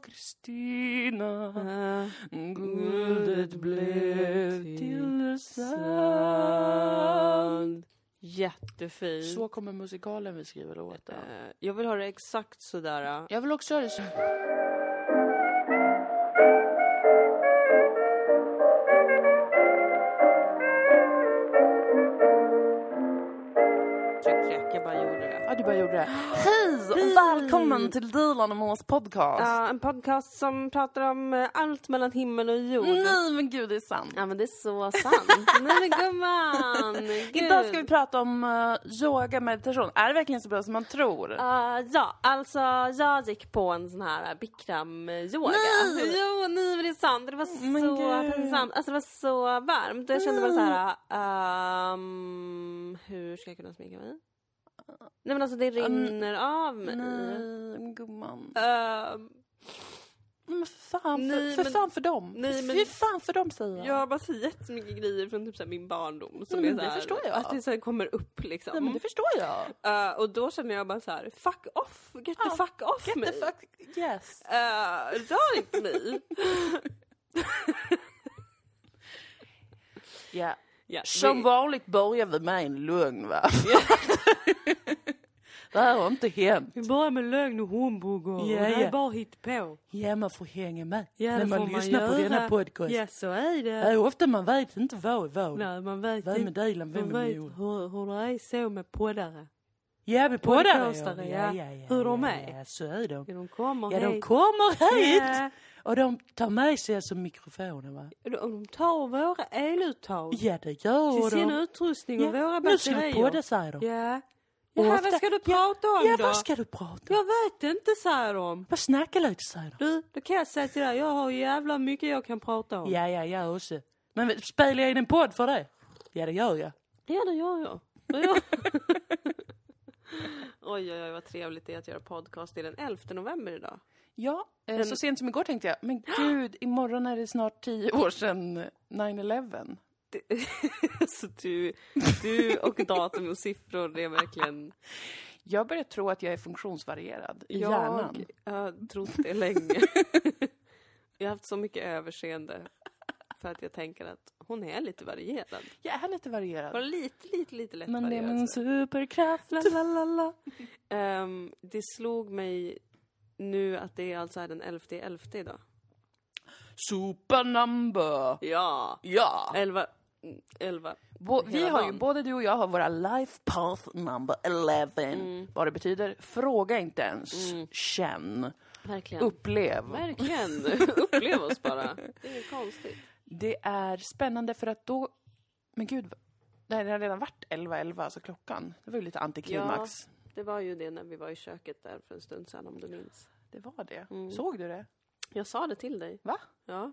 och Kristina Guldet blev till sand Jättefin. Så kommer musikalen vi skriver låta. Eh, jag vill ha det exakt sådär. Jag vill också ha det så. Jag bara gjorde det. Ja, du bara gjorde det. Hej och välkommen till Dilan och Moas podcast. Ja, en podcast som pratar om eh, allt mellan himmel och jord. Nej men gud, det är sant. Ja men det är så sant. Nej men gumman! Gud. Idag ska vi prata om uh, yoga meditation. Är det verkligen så bra som man tror? Uh, ja, alltså jag gick på en sån här bikram-yoga. Nej! Jo, nej men det är sant. Det var så pinsamt. Alltså det var så varmt. Jag kände bara så här. ehm, hur ska jag kunna sminka mig? Nej men alltså det rinner av mig. Nej, gumman. Ehm, Men för fan, Nej, för, för men- fan för dem. Nej, men- Fy fan för dem säger jag. jag har bara så jättemycket grejer från typ så min barndom. Som Nej, är men så det här, förstår jag. Att det så kommer upp liksom. Nej, men det förstår jag. Eh, och då känner jag bara så här: fuck off, get the Ja, fuck off Get me. the fuck, yes. Eh, rör inte mig. Ja. Ja, Som vi- vanligt börjar vi med en lögn va? det här har inte hänt. Vi börjar med lögn och humbug och Ja, det här är ja. bara hittpå. Ja, man får hänga med Ja, när det man lyssnar på göra. denna podcast. Ja, så är det. Det är ofta man vet inte vad är vad. Nej, man vet Vad med Dilan, vem Man vet hur, hur det är så med poddare. Ja, med poddare Podcastare, ja. Hur de ja, är. Ja, så är de. Ja, de kommer Ja, de hit. kommer hit! Ja. Och de tar med sig alltså mikrofonen va? Och de tar våra eluttag Ja, det gör till sin de. utrustning och våra Nu ska du batterier. podda säger de. Ja. Jaha, ofta- vad ska du Ja, prata om Ja, då? vad ska du prata om? Jag vet inte, säger de. Bara snacka lite säger de. Du, då kan jag säga till dig, jag har jävla mycket jag kan prata om. Ja, ja, jag också. Men spelar jag in en podd för det? Ja, det gör jag. Ja, det gör jag. Det gör oj, oj, oj, vad trevligt det är att göra podcast. Det är den 11 november idag. Ja, eh, Den- så sent som igår tänkte jag, men gud, imorgon är det snart tio år sedan 9-11. Så du, du och datum och siffror, det är verkligen... Jag börjar tro att jag är funktionsvarierad i jag hjärnan. har trott det länge. jag har haft så mycket överseende. För att jag tänker att hon är lite varierad. Jag är lite Bara varierad. lite, lite, lite lätt Men det är min superkraft. La, la, la, la. Ehm, det slog mig nu att det alltså är den 11 11 idag. Supernumber! Ja! Ja! 11. 11. Bo- vi har ju, både du och jag har våra life path number 11. Vad det betyder, fråga inte ens. Känn. Verkligen. Upplev. Verkligen. Upplev oss bara. Det är inget konstigt. Det är spännande för att då... Men gud, det har redan varit 11.11, alltså klockan. Det var ju lite antiklimax. Det var ju det när vi var i köket där för en stund sedan om du minns. Det var det. Mm. Såg du det? Jag sa det till dig. Va? Ja.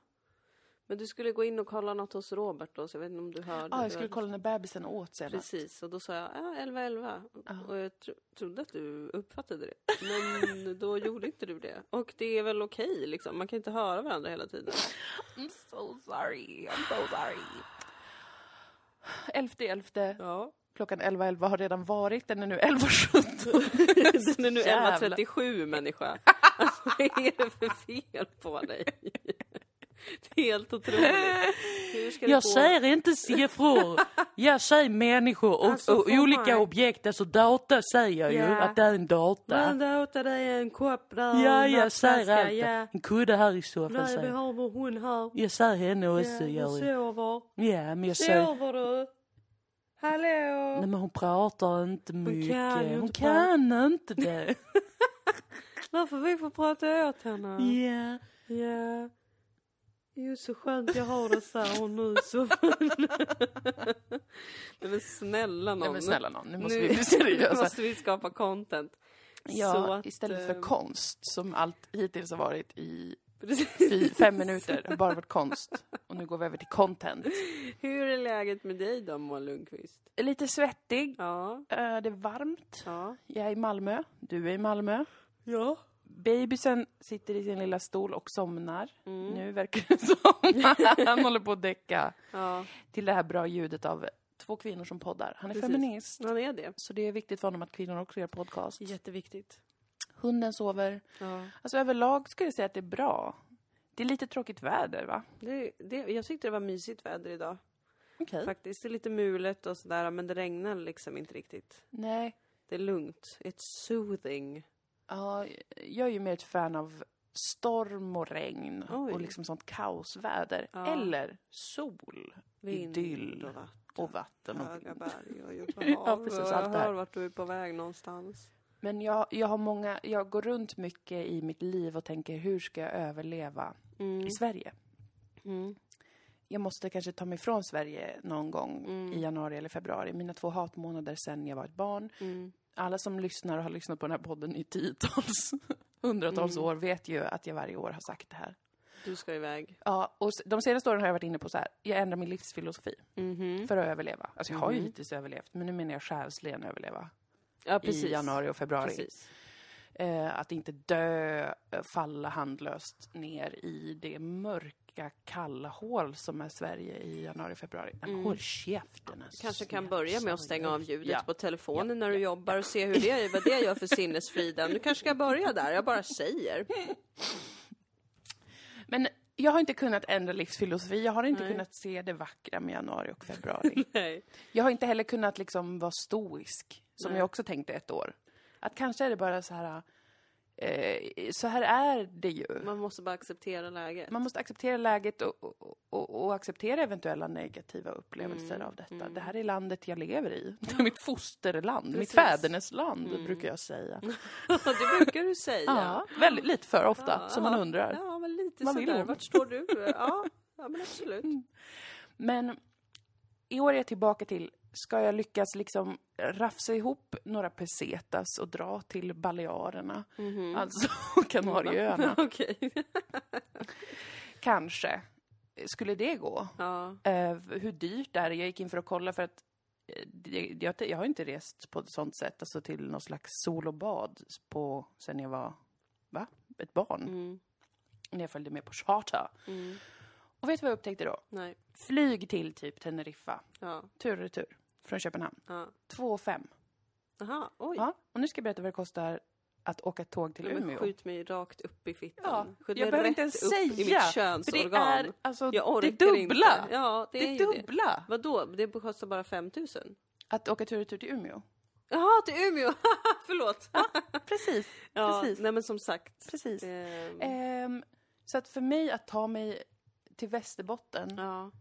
Men du skulle gå in och kolla något hos Robert då, så jag vet inte om du hörde. Ja, Det jag skulle kolla när bebisen åt senast. Precis, och då sa jag ja, 11 11. Ja. Och jag tro, trodde att du uppfattade det. Men då gjorde inte du det. Och det är väl okej liksom, man kan inte höra varandra hela tiden. I'm so sorry, I'm so sorry. 11.11, Ja. Klockan 11.11 har redan varit, den är nu 11.17. Den är nu Jävlar. 11.37 människa. Alltså, vad är det för fel på dig? Det är helt otroligt. Det Jag säger inte siffror, jag säger människor och, Alltså, och olika mig- objekt. Alltså data säger jag ju, Ja. att det är en data. Men låta dig en kopp där Ja, en jag säger allt. Ja. En kudde här i soffan Nej, vi har vår hon här. Jag säger henne också, Ja, hon jag. sover. Ja, men jag säger... Sover du? Hallå? Nej men hon pratar inte mycket. kan hon kan inte det. Varför vi får prata åt henne? Ja. Ja. Jo, så skönt jag har det, sa hon nu. Så... Nej men snälla någon. Nej men snälla nån, nu måste Nu- vi bli seriösa. måste vi skapa content. Ja, Så att, istället eh, för konst som allt hittills har varit i. fy, fem minuter. Bara varit konst. Och nu går vi över till content. Hur är läget med dig då, Moa Lundqvist? Lite svettig. Ja. Det är varmt. Ja. Jag är i Malmö. Du är i Malmö. Ja. Babysen sitter i sin lilla stol och somnar. Mm. Nu verkar det som han håller på att däcka Ja. till det här bra ljudet av två kvinnor som poddar. Han är Precis. feminist. Han är det. Så det är viktigt för honom att kvinnor också gör podcast. Jätteviktigt. Hunden sover. Ja. Alltså överlag skulle jag säga att det är bra. Det är lite tråkigt väder, va? Det, det, jag tyckte det var mysigt väder idag. Okej. Faktiskt. Det är lite mulet och sådär, men det regnar liksom inte riktigt. Nej. Det är lugnt. It's soothing. Ja, jag är ju mer ett fan av storm och regn Oj. och liksom sånt kaosväder. Ja. Eller sol, Vind idyll och vatten. och vatten. Höga berg och djupa Ja, hav. precis, jag allt här. hör vart du är på väg någonstans. Men jag, jag har många, jag går runt mycket i mitt liv och tänker hur ska jag överleva Mm. i Sverige? Mm. Jag måste kanske ta mig ifrån Sverige någon gång Mm. i januari eller februari. Mina två hatmånader sedan jag var ett barn. Mm. Alla som lyssnar och har lyssnat på den här podden i tiotals, hundratals Mm. år vet ju att jag varje år har sagt det här. Du ska iväg. Ja, och de senaste åren har jag varit inne på så här, jag ändrar min livsfilosofi Mhm. för att överleva. Alltså jag har ju Mhm. hittills överlevt, men nu menar jag själsligen överleva. Ja. I januari och februari. Eh, att inte dö, eh, falla handlöst ner i det mörka, kalla hål som är Sverige i januari februari. Mm. Håll käften! alltså. Kanske kan börja med att stänga av ljudet Ja. på telefonen när du jobbar och se hur det, vad det gör för sinnesfriden. Du kanske ska börja där, jag bara säger. Jag har inte kunnat ändra livsfilosofi. Jag har inte Nej. kunnat se det vackra med januari och februari. Nej. Jag har inte heller kunnat liksom vara stoisk, som Nej. jag också tänkte ett år. Att kanske är det bara så här, så här är det ju. Man måste bara acceptera läget. Man måste acceptera läget och, och, och, och acceptera eventuella negativa upplevelser Mm, av detta. mm. Det här är landet jag lever i. Det är mitt fosterland, mitt Precis. fädernesland, Mm. brukar jag säga. det brukar du säga. Ja, väldigt lite för ofta, Ja, som man undrar. Ja, men lite vill sådär. Vart står du? Ja, ja men absolut. Men i år är jag tillbaka till, ska jag lyckas liksom rafsa ihop några pesetas och dra till Balearerna, Mhm. alltså Kanarieöarna, Okej. kanske. Skulle det gå? Ja. Eh, hur dyrt är det? Jag gick in för att kolla för att det- jag, jag har inte rest på ett sånt sätt, alltså till någon slags sol och bad på, sen jag var, va? Ett barn. Mm. När jag följde med på charter. Mm. Och vet du vad jag upptäckte då? Nej. Flyg till typ Teneriffa, Ja. tur och retur, från Köpenhamn. Ja. 2 5. Aha, oj. Ja, och nu ska jag berätta vad det kostar att åka tåg till Ja, Umeå. skjut mig rakt upp i fittan. Ja, skjut jag behöver inte ens säga. För det är alltså jag det dubbla. Inte. Ja, det, Det är ju det. dubbla. Vadå? Det kostar bara 5000? Att åka tur och retur till Umeå. Jaha, till Umeå! Förlåt! Precis, ja, precis. Nej men som sagt. precis. ehm, Ehm, så att för mig att ta mig till Västerbotten, ja.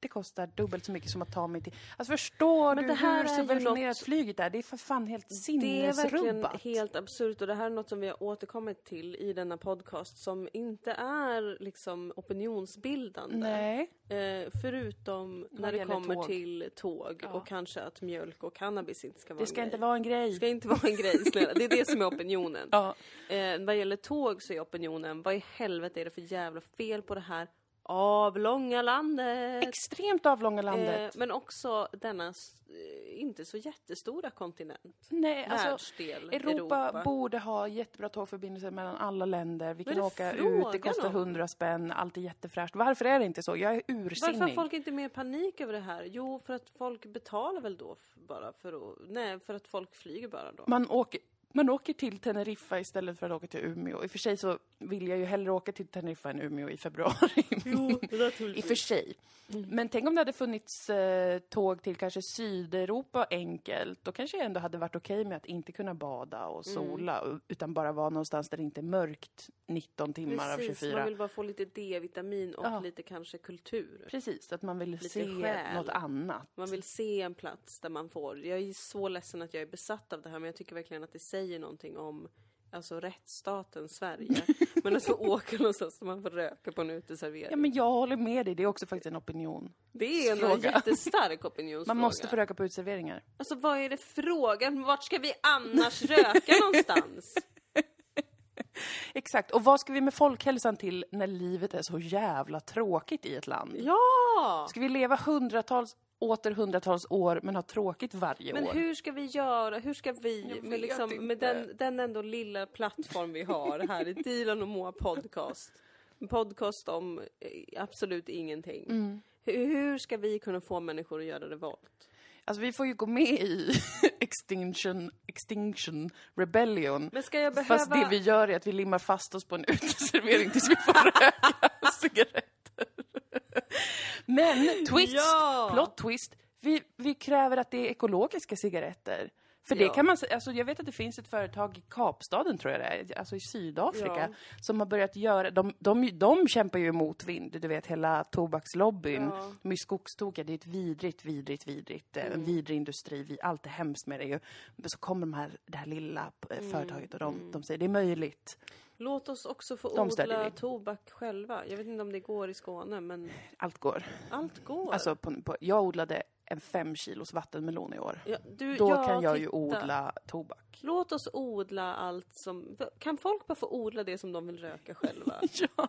Det kostar dubbelt så mycket som att ta mig till... Alltså förstår Men du det här hur subventionerat något- flyget är? Det är för fan helt Det är verkligen sinnesrubbat. helt absurt och det här är något som vi har återkommit till i denna podcast som inte är liksom opinionsbildande. Nej. Eh, förutom när Vad det kommer tåg. till tåg Ja. och kanske att mjölk och cannabis inte ska vara Det ska en inte grej. vara en grej. Det ska inte vara en grej, snälla. Det är det som är opinionen. Ja. Eh, vad gäller tåg så är opinionen, vad i helvete är det för jävla fel på det här avlånga landet? Extremt avlånga landet. Eh, men också denna eh, inte så jättestora kontinent. Nej, alltså Världsdel, Europa, borde ha jättebra tågförbindelser mellan alla länder. Vi kan åka ut, det kostar? 100 spänn, allt är jättefräscht. Varför är det inte så? Jag är ursinnig. Varför har folk inte mer panik över det här? Jo, för att folk betalar väl då bara för att... Nej, för att folk flyger bara då. Man åker, man åker till Teneriffa istället för att åka till Umeå. I och för sig så vill jag ju hellre åka till Teneriffa än Umeå i februari. I och för sig. Mm. Men tänk om det hade funnits eh, tåg till kanske Sydeuropa enkelt. Då kanske jag ändå hade varit okej med att inte kunna bada och Mm. sola. u- Utan bara vara någonstans där det inte är mörkt 19 timmar av Precis, 24. man vill bara få lite D-vitamin och Ja. lite kanske kultur. Precis, att man vill Lite se själ. något annat. Man vill se en plats där man får... Jag är så ledsen att jag är besatt av det här men jag tycker verkligen att det säger någonting om Alltså rättsstaten Sverige. men att få åka någonstans där man får röka på en uteservering. Ja, men jag håller med dig. Det är också faktiskt en opinion. det är en fråga. jättestark opinionsfråga. Man måste få röka på uteserveringar. Alltså vad är det frågan? Vart ska vi annars röka någonstans? Exakt. Och vad ska vi med folkhälsan till när livet är så jävla tråkigt i ett land? Ja! Ska vi leva hundratals, åter hundratals år men ha tråkigt varje Men år? hur ska vi göra? Hur ska vi, med, liksom, med den, den ändå lilla plattform vi har här i Dilan och Moa podcast. En podcast om eh, absolut ingenting. Mm. Hur, hur ska vi kunna få människor att göra revolt? Alltså vi får ju gå med i Extinction, Extinction Rebellion. Men ska jag behöva... Fast det vi gör är att vi limmar fast oss på en uteservering tills vi får röka cigaretter. Men twist, Ja! plot twist, vi, vi kräver att det är ekologiska cigaretter. För det Ja. kan man alltså jag vet att det finns ett företag i Kapstaden tror jag det är, alltså i Sydafrika, Ja. som har börjat göra, de, de, de kämpar ju emot vind, du vet hela tobakslobbyn. Ja. De är skogstokiga, det är ett vidrigt, vidrigt, vidrigt, eh, Mm. en vidrig industri, vi, allt är hemskt med det ju. Men så kommer de här, det här lilla eh, Mm, företaget och de, de säger det är möjligt. Låt oss också få De odla tobak själva. Jag vet inte om det går i Skåne, men Allt går. allt går. Alltså, på, på, jag odlade en fem kilos vattenmelon i år. ja, du, Då ja, kan jag ju titta. odla tobak. Låt oss odla allt som... Kan folk bara få odla det som de vill röka själva? Ja.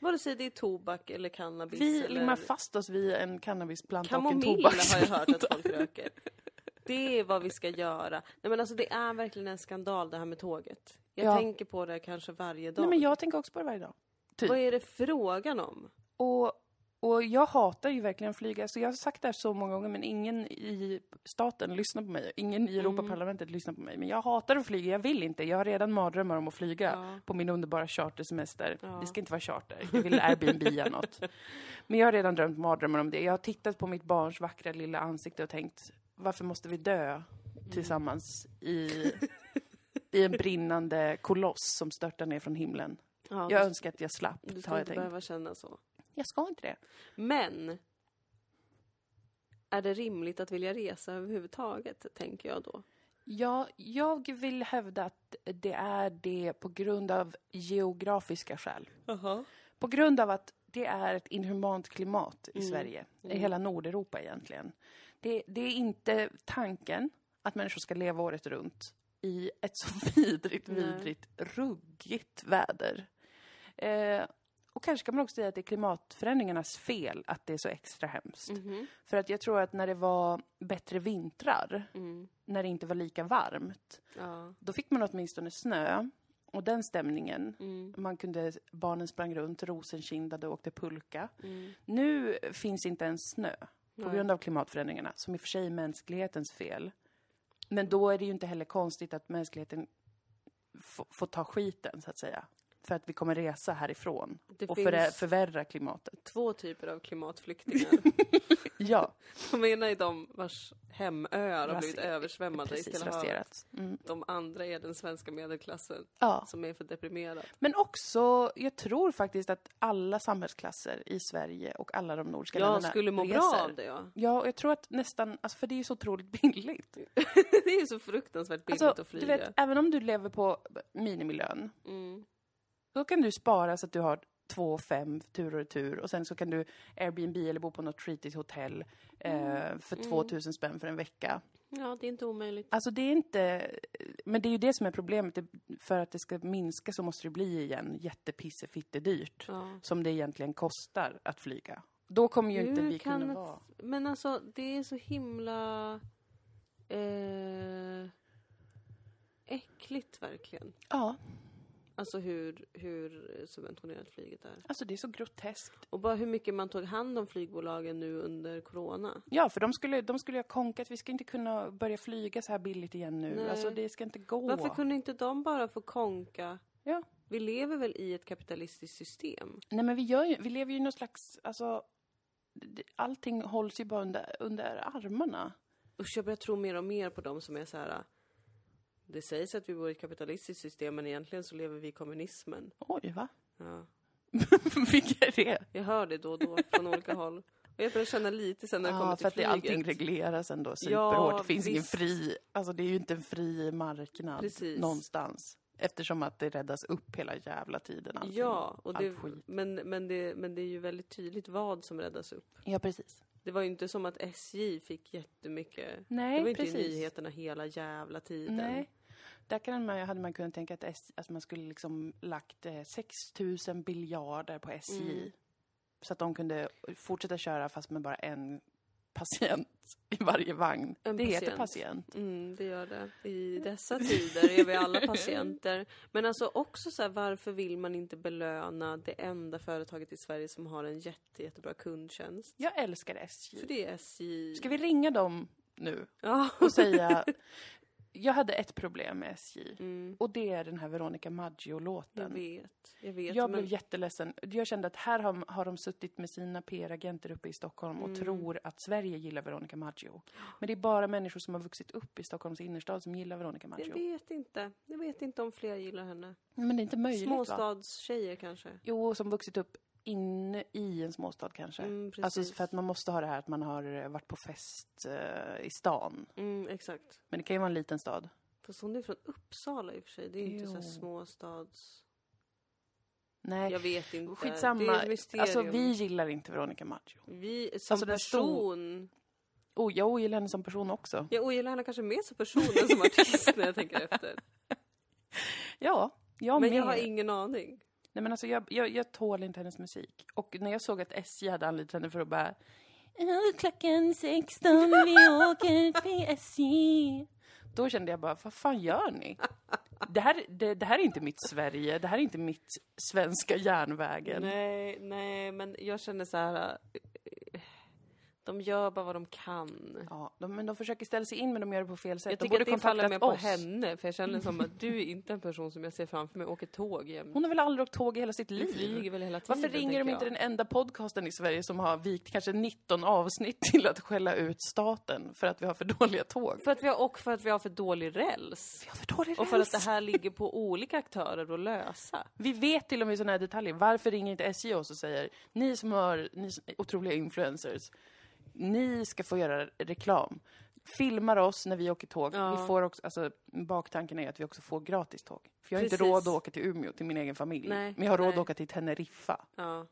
Vare sig det är tobak eller cannabis Vi eller... limmar fast oss vid en cannabisplanta och en Kamomill tobak. har jag hört att folk röker. Det är vad vi ska göra. Nej men alltså det är verkligen en skandal det här med tåget. Jag Ja. tänker på det kanske varje dag. Nej, men jag tänker också på det varje dag. Typ. Vad är det frågan om? Och, och jag hatar ju verkligen flyga. Så jag har sagt det här så många gånger, men ingen i staten lyssnar på mig. Ingen i Europaparlamentet lyssnar på mig. Men jag hatar att flyga, jag vill inte. Jag har redan mardrömmar om att flyga Ja. på min underbara chartersemester. Ja. Det ska inte vara charter, jag vill Airbnb något. Men jag har redan drömt mardrömmar om det. Jag har tittat på mitt barns vackra lilla ansikte och tänkt, varför måste vi dö tillsammans i, i en brinnande koloss som störtar ner från himlen? Ja, Jag önskar att jag slapp, du ska inte tänkt. behöva känna så. Jag ska inte det. Men är det rimligt att vilja resa överhuvudtaget, tänker jag då. Ja, jag vill hävda att det är det på grund av geografiska skäl. På grund av att det är ett inhumant klimat i Sverige, i hela Nordeuropa egentligen. Det, det är inte tanken att människor ska leva året runt i ett så vidrigt, vidrigt, ruggigt väder. Eh, och kanske kan man också säga att det är klimatförändringarnas fel att det är så extra hemskt. Mhm. För att jag tror att när det var bättre vintrar, Mm. när det inte var lika varmt, Ja. då fick man åtminstone snö. Och den stämningen, Mm. man kunde, barnen sprang runt, rosenkindade och åkte pulka. Mm. Nu finns inte ens snö på grund av klimatförändringarna, som i och för sig är mänsklighetens fel. Men då är det ju inte heller konstigt att mänskligheten får ta skiten, så att säga. För att vi kommer resa härifrån Det och förä- förvärra klimatet. två typer av klimatflyktingar. Ja, De ena är de vars hemöar har blivit översvämmade i precis Stilla havet. raserat. Mm. De andra är den svenska medelklassen Ja. som är för deprimerad. Men också, jag tror faktiskt att alla samhällsklasser i Sverige och alla de nordiska Jag länderna skulle må reser. bra av det, ja. Ja, och jag tror att nästan, alltså för det är ju så otroligt billigt. det är ju så fruktansvärt billigt Alltså, att flyga. du vet, även om du lever på minimilön, Mm. Då kan du spara så att du har två, fem tur och retur och sen så kan du Airbnb eller bo på något skitigt hotell eh, för 2000 spänn för en vecka. Ja, det är inte omöjligt. Alltså det är inte, men det är ju det som är problemet. Det, för att det ska minska så måste det bli igen jättepissefittedyrt. Ja. Som det egentligen kostar att flyga. Då kommer ju inte Hur vi kan kunna ett- vara... Men alltså, det är så himla... Eh, äckligt, verkligen. Ja, Alltså hur, hur subventionerat flyget är. alltså det är så groteskt. Och bara hur mycket man tog hand om flygbolagen nu under corona. Ja, för de skulle, de skulle ha konkat. Vi ska inte kunna börja flyga så här billigt igen nu. Nej. Alltså det ska inte gå. Varför kunde inte de bara få konka? Ja. Vi lever väl i ett kapitalistiskt system? Nej, men vi, gör ju, vi lever ju i någon slags... Alltså, allting hålls ju bara under, under armarna. Usch, jag börjar tro mer och mer på dem som är så här. Det sägs att vi bor i ett kapitalistiskt system, men egentligen så lever vi i kommunismen. Oj, va? Ja. Vilka är det? Jag hör det då och då från olika håll. Och jag börjar känna lite sen när det Ja, kommer för till att det, flyget. allting regleras ändå Ja, superhårt. det finns ingen visst. fri... Alltså det är ju inte en fri marknad Precis. någonstans. Eftersom att det räddas upp hela jävla tiden. Allting. Ja, och det, men, men, det, men det är ju väldigt tydligt vad som räddas upp. Ja, precis. Det var ju inte som att SJ fick jättemycket. Nej, det var inte precis. i nyheterna hela jävla tiden. Nej. Där kan man, hade man kunnat tänka att, S, att man skulle liksom lagt eh, 6 000 biljarder på SJ. Mm. Så att de kunde fortsätta köra fast med bara en patient i varje vagn. En det heter patient. patient. Mm, det gör det. I dessa tider är vi alla patienter. Men alltså också så här, varför vill man inte belöna det enda företaget i Sverige som har en jätte, jättebra kundtjänst? Jag älskar SJ. För det är SJ. Ska vi ringa dem nu Ja. och säga... Jag hade ett problem med SJ. Mm, Och det är den här Veronica jag Maggio-låten. vet, jag vet. Jag men... blev jätteledsen. Jag kände att här har, har de suttit med sina PR-agenter uppe i Stockholm och Mm. tror att Sverige gillar Veronica Maggio. Men det är bara människor som har vuxit upp i Stockholms innerstad som gillar Veronica Jag Maggio. vet inte. Jag vet inte om fler gillar henne. Men det är inte möjligt? Småstadstjejer kanske. Jo, som vuxit upp inne i en småstad kanske. Mm. Alltså för att man måste ha det här att man har eh, varit på fest eh, i stan. Mm, exakt. Men det kan ju vara en liten stad. Fast hon är från Uppsala i och för sig. Det är inte så småstads... Nej, Jag vet inte. Det är skitsamma. ett mysterium. Alltså vi gillar inte Veronica Maggio. Vi som Alltså, person... Oh, jag ogillar henne som person också. Jag ogillar henne kanske mer som person än som artist när jag tänker efter. Ja, jag Men med. jag har ingen aning. Nej men alltså jag, jag, jag tål inte hennes musik. Och när jag såg att SJ hade anlitat henne för att bara "Ja, Klockan 16, vi åker till SJ. Då kände jag bara, vad fan gör ni? Det här, det, det här är inte mitt Sverige, det här är inte mitt svenska järnvägen. Nej, nej, men jag känner så här... De gör bara vad de kan. Ja, de, men de försöker ställa sig in men de gör det på fel sätt. Jag de tycker borde att det faller mer på oss. henne, för jag känner som att du är inte en person som jag ser framför mig åker tåg jämt. Hon har väl aldrig åkt tåg i hela sitt liv? flyger väl hela tiden, Varför ringer de inte jag. den enda podcasten i Sverige som har vikt kanske 19 avsnitt till att skälla ut staten för att vi har för dåliga tåg? För att vi har, och för att vi har för dålig räls. Vi har för dålig Och för att räls. det här ligger på olika aktörer att lösa. Vi vet till och med sådana här detaljer. Varför ringer inte SJ oss och säger ni som har ni som är otroliga influencers, ni ska få göra reklam. Filmar oss när vi åker tåg. Ja. Vi får också, alltså, baktanken är att vi också får gratis tåg. För jag har inte Precis. råd att åka till Umeå, till min egen familj. Nej, Men jag har råd nej. att åka till Teneriffa. Ja,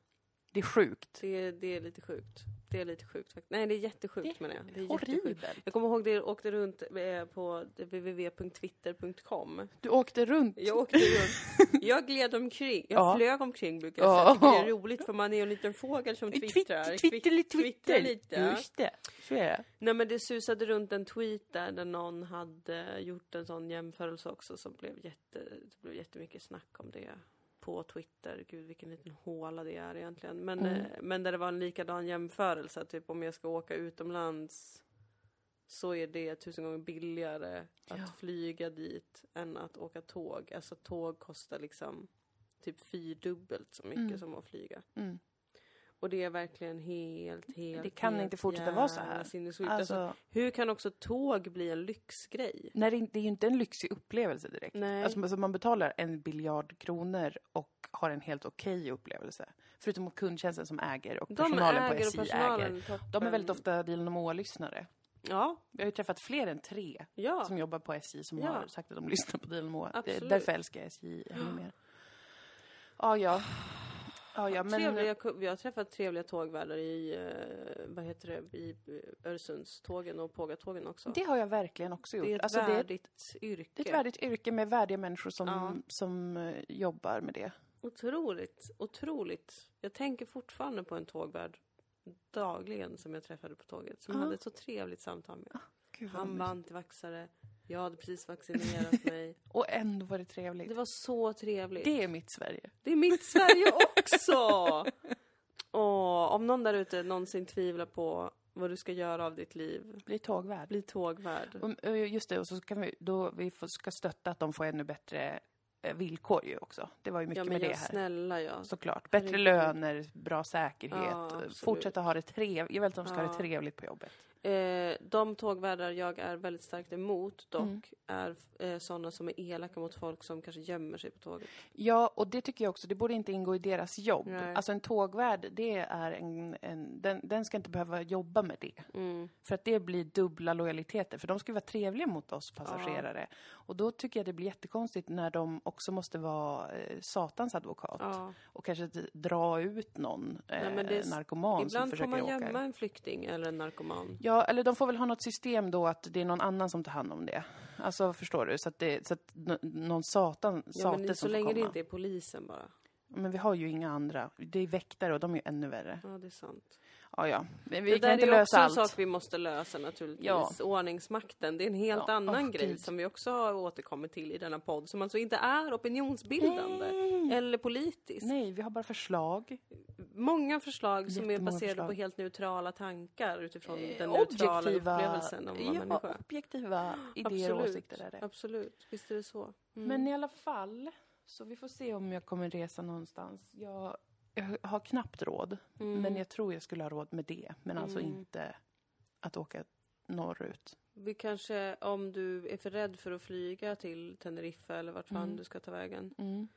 Det är sjukt. det, det är lite sjukt. Det är lite sjukt faktiskt. Nej, det är jättesjukt menar jag. Det är. Horribelt. Jag kommer ihåg det, jag åkte runt eh, på www.twitter.com. Du åkte runt. Jag åkte runt. Jag gled omkring. Jag Ja. flög omkring brukar jag Ja. säga. Tycker det är roligt för man är en liten fågel som twittrar. Twitter, Twitter, Twitt- Twitter. twittrar lite. Just det. Så är det. Nej men det susade runt en tweet där, där någon hade gjort en sån jämförelse också som blev jätte, det blev jättemycket snack om det på Twitter. Gud vilken liten håla det är egentligen. Men, Mm. eh, men där det var en likadan jämförelse, typ om jag ska åka utomlands så är det tusen gånger billigare att Ja. flyga dit än att åka tåg. Alltså tåg kostar liksom typ fyrdubbelt så mycket Mm. som att flyga. Mm. Och det är verkligen helt, helt, Det kan helt inte fortsätta vara så här. Alltså, Alltså, hur kan också tåg bli en lyxgrej? nej, det är- ju inte en lyxig upplevelse direkt. Nej. Alltså, man betalar en biljard kronor och har en helt okej upplevelse. Förutom kundtjänsten som äger och De personalen på äger och SJ personalen äger. toppen. De är väldigt ofta Dilan och Moa-lyssnare. Ja, Jag har ju träffat fler än tre ja. som jobbar på SJ som Ja. har sagt att de lyssnar på Dilan och Moa. Absolut. därför älskar jag SJ ännu mer. Ja, ja. Ja, ja, men... Trevliga, vi har träffat trevliga tågvärdar i, eh, vad heter det, i eh, Öresundstågen och Pågatågen också. Det har jag verkligen också gjort. det är ett Alltså, det, är, värdigt yrke. det är ett värdigt yrke med värdiga människor som, Ja. som eh, jobbar med det. Otroligt, otroligt. Jag tänker fortfarande på en tågvärd dagligen som jag träffade på tåget. Som Ja. hade ett så trevligt samtal med. Gud, vad Han var antivaxare. Jag hade precis vaccinerat mig. Och ändå var det trevligt. Det var så trevligt. Det är mitt Sverige. Det är mitt Sverige också! Åh, om någon där ute någonsin tvivlar på vad du ska göra av ditt liv, Bli tågvärd. bli tågvärd. Och, Just det, och så kan vi, då vi får, ska stötta att de får ännu bättre eh, villkor ju också. Det var ju mycket Ja med det här. snälla ja. Såklart. Bättre Herregud. löner, bra säkerhet. Ja, fortsätta ha det trevligt. Jag vill att de ska ha Ja. det trevligt på jobbet. Eh, de tågvärdar jag är väldigt starkt emot dock Mm. är eh, sådana som är elaka mot folk som kanske gömmer sig på tåget. Ja, och det tycker jag också. Det borde inte ingå i deras jobb. Nej. Alltså en tågvärd, det är en, en, den, den ska inte behöva jobba med det. Mm. För att det blir dubbla lojaliteter. För de ska ju vara trevliga mot oss passagerare. Och då tycker jag det blir jättekonstigt när de också måste vara eh, satans advokat. Ja. Och kanske dra ut någon eh, Nej, narkoman som Ibland får försöker man åka. gömma en flykting eller en narkoman. Ja, eller de får väl ha något system då att det är någon annan som tar hand om det. Alltså, förstår du? Så att, det, så att någon satan, Ja, sate men som så länge det inte är polisen bara. Men vi har ju inga andra. Det är väktare och de är ju ännu värre. Ja, det är sant. Ja, ja. Vi, vi det kan där inte är också lösa en allt. sak vi måste lösa naturligtvis. Ja. Ordningsmakten, det är en helt Ja, annan åh, grej Gud. som vi också har återkommit till i denna podd. Som alltså inte är opinionsbildande Nej. eller politisk. Nej, vi har bara förslag. många förslag som är baserade förslag. på helt neutrala tankar utifrån Eh, den neutrala upplevelsen av att vara ja, människa. objektiva idéer och åsikter är det. Absolut, visst är det så. Mm. Men i alla fall, så vi får se om jag kommer resa någonstans. Jag, jag har knappt råd, Mm. men jag tror jag skulle ha råd med det. Men alltså Mm. inte att åka norrut. Vi kanske, om du är för rädd för att flyga till Teneriffa eller vart fan Mm. du ska ta vägen. Mm.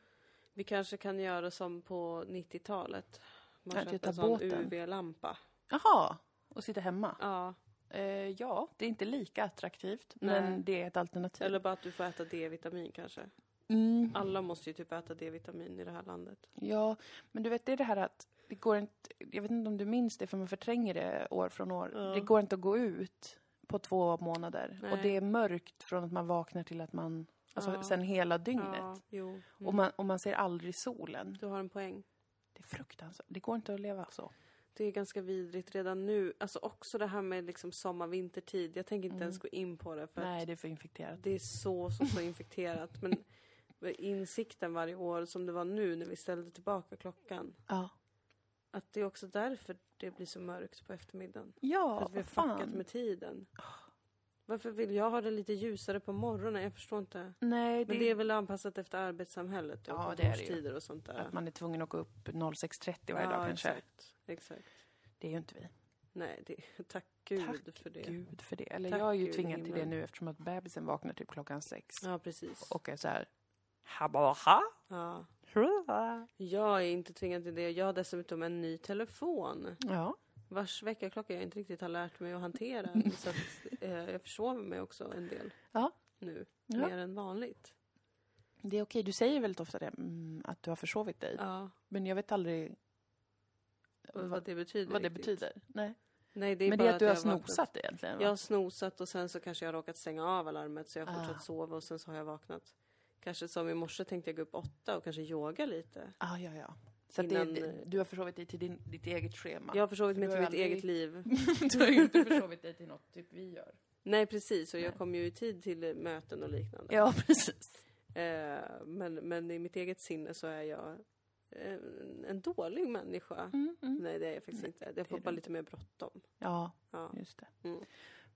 Vi kanske kan göra som på 90-talet. Man jag köper en sån. UV-lampa. Jaha, och sitta hemma? Ja, Eh, ja, det är inte lika attraktivt, Nej. men det är ett alternativ. eller bara att du får äta D-vitamin kanske. Mm. Alla måste ju typ äta D-vitamin i det här landet. Ja, men du vet, det är det här att det går inte, jag vet inte om du minns det för man förtränger det år från år. Ja. Det går inte att gå ut på två månader. Nej. Och det är mörkt från att man vaknar till att man, alltså Ja. sen hela dygnet. Ja. Mm. Och, man, och man ser aldrig solen. Du har en poäng. Det är fruktansvärt. Det går inte att leva så. Det är ganska vidrigt redan nu. Alltså också det här med liksom sommar, vintertid. Jag tänker inte Mm. ens gå in på det för Nej, det är för infekterat. det är så, så, så infekterat. Men insikten varje år som det var nu när vi ställde tillbaka klockan. Ja. Att det är också därför det blir så mörkt på eftermiddagen. För Ja, att vi har fuckat med tiden. Varför vill jag ha det lite ljusare på morgonen? Jag förstår inte. Nej, det, Men det är väl anpassat efter arbetssamhället och Ja, det är det ju. och sånt där. att man är tvungen att gå upp 06.30 varje ja, dag kanske. Exakt, exakt. Det är ju inte vi. Nej, det, tack gud Tack för det. Gud för det. Eller Tack jag är ju tvingad till det nu eftersom att bebisen vaknar typ klockan sex. Ja, precis. Och är så här... Habaha? Ja. Jag är inte tvingad till det. Jag har dessutom en ny telefon. Ja. Vars väckarklocka jag inte riktigt har lärt mig att hantera. så att, eh, jag försover mig också en del Ja. nu. Ja. Mer än vanligt. Det är okej. Du säger väldigt ofta det, mm, att du har försovit dig. Ja, Men jag vet aldrig vad vad, det betyder. vad det riktigt. betyder. Nej. Nej, det är Men bara det är att du har snosat egentligen? va? Jag har snosat och sen så kanske jag har råkat stänga av alarmet så jag har Ah. fortsatt sova och sen så har jag vaknat. Kanske som i morse tänkte jag gå upp åtta och kanske yoga lite. Ah, ja, ja. Så Innan, det, du har försovit dig till din, ditt eget schema? Jag har försovit mig till mitt aldrig- eget liv. du har ju inte försovit dig till något typ vi gör. Nej precis, och jag Nej. kom ju i tid till möten och liknande. Ja, precis. Eh, men, men i mitt eget sinne så är jag en, en dålig människa. Mm, mm. Nej det är jag faktiskt Nej, inte. Jag får bara lite mer bråttom. Ja, Ja. just det. Mm.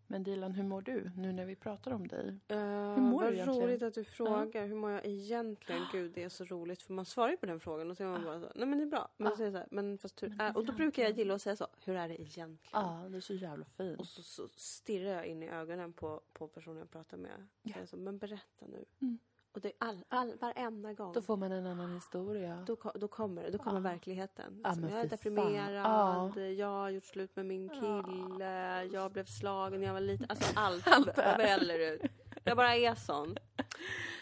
Men Dilan, hur mår du nu när vi pratar om dig? Uh, mår vad du egentligen? roligt att du frågar. Hur mår jag egentligen? Gud, det är så roligt. För man svarar ju på den frågan och så är man bara så, nej men det är bra. Men, Ah. så så här, men fast hur Men är, Och då brukar jag gilla att säga så, hur är det egentligen? Ja, det är så jävla fint. Och så, så stirrar jag in i ögonen på, på personen jag pratar med. Jag så, men berätta nu. Mm. Och det är all, all, varenda gång. Då får man en annan historia. Då, då kommer då kommer Ja. verkligheten. Ja, men jag är deprimerad, fan. jag har gjort slut med min Ja. kille, jag blev slagen när jag var liten. Alltså allt, Allt väller ut. Jag bara är sån.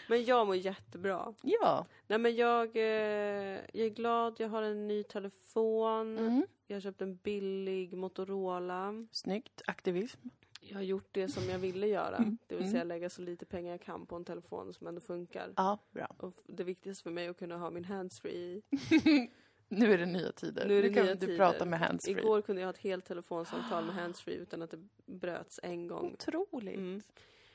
Men jag mår jättebra. Ja. Nej men jag, eh, jag är glad, jag har en ny telefon. Mm. Jag har köpt en billig Motorola. Snyggt. Aktivism. Jag har gjort det som jag ville göra. Mm. Det vill Mm. säga lägga så lite pengar jag kan på en telefon som ändå funkar. Ja, bra. Och det viktigaste för mig är att kunna ha min handsfree Nu är det nya tider. Nu är det kan nya du tider. prata med handsfree. Igår kunde jag ha ett helt telefonsamtal med handsfree utan att det bröts en gång. Otroligt. Mm.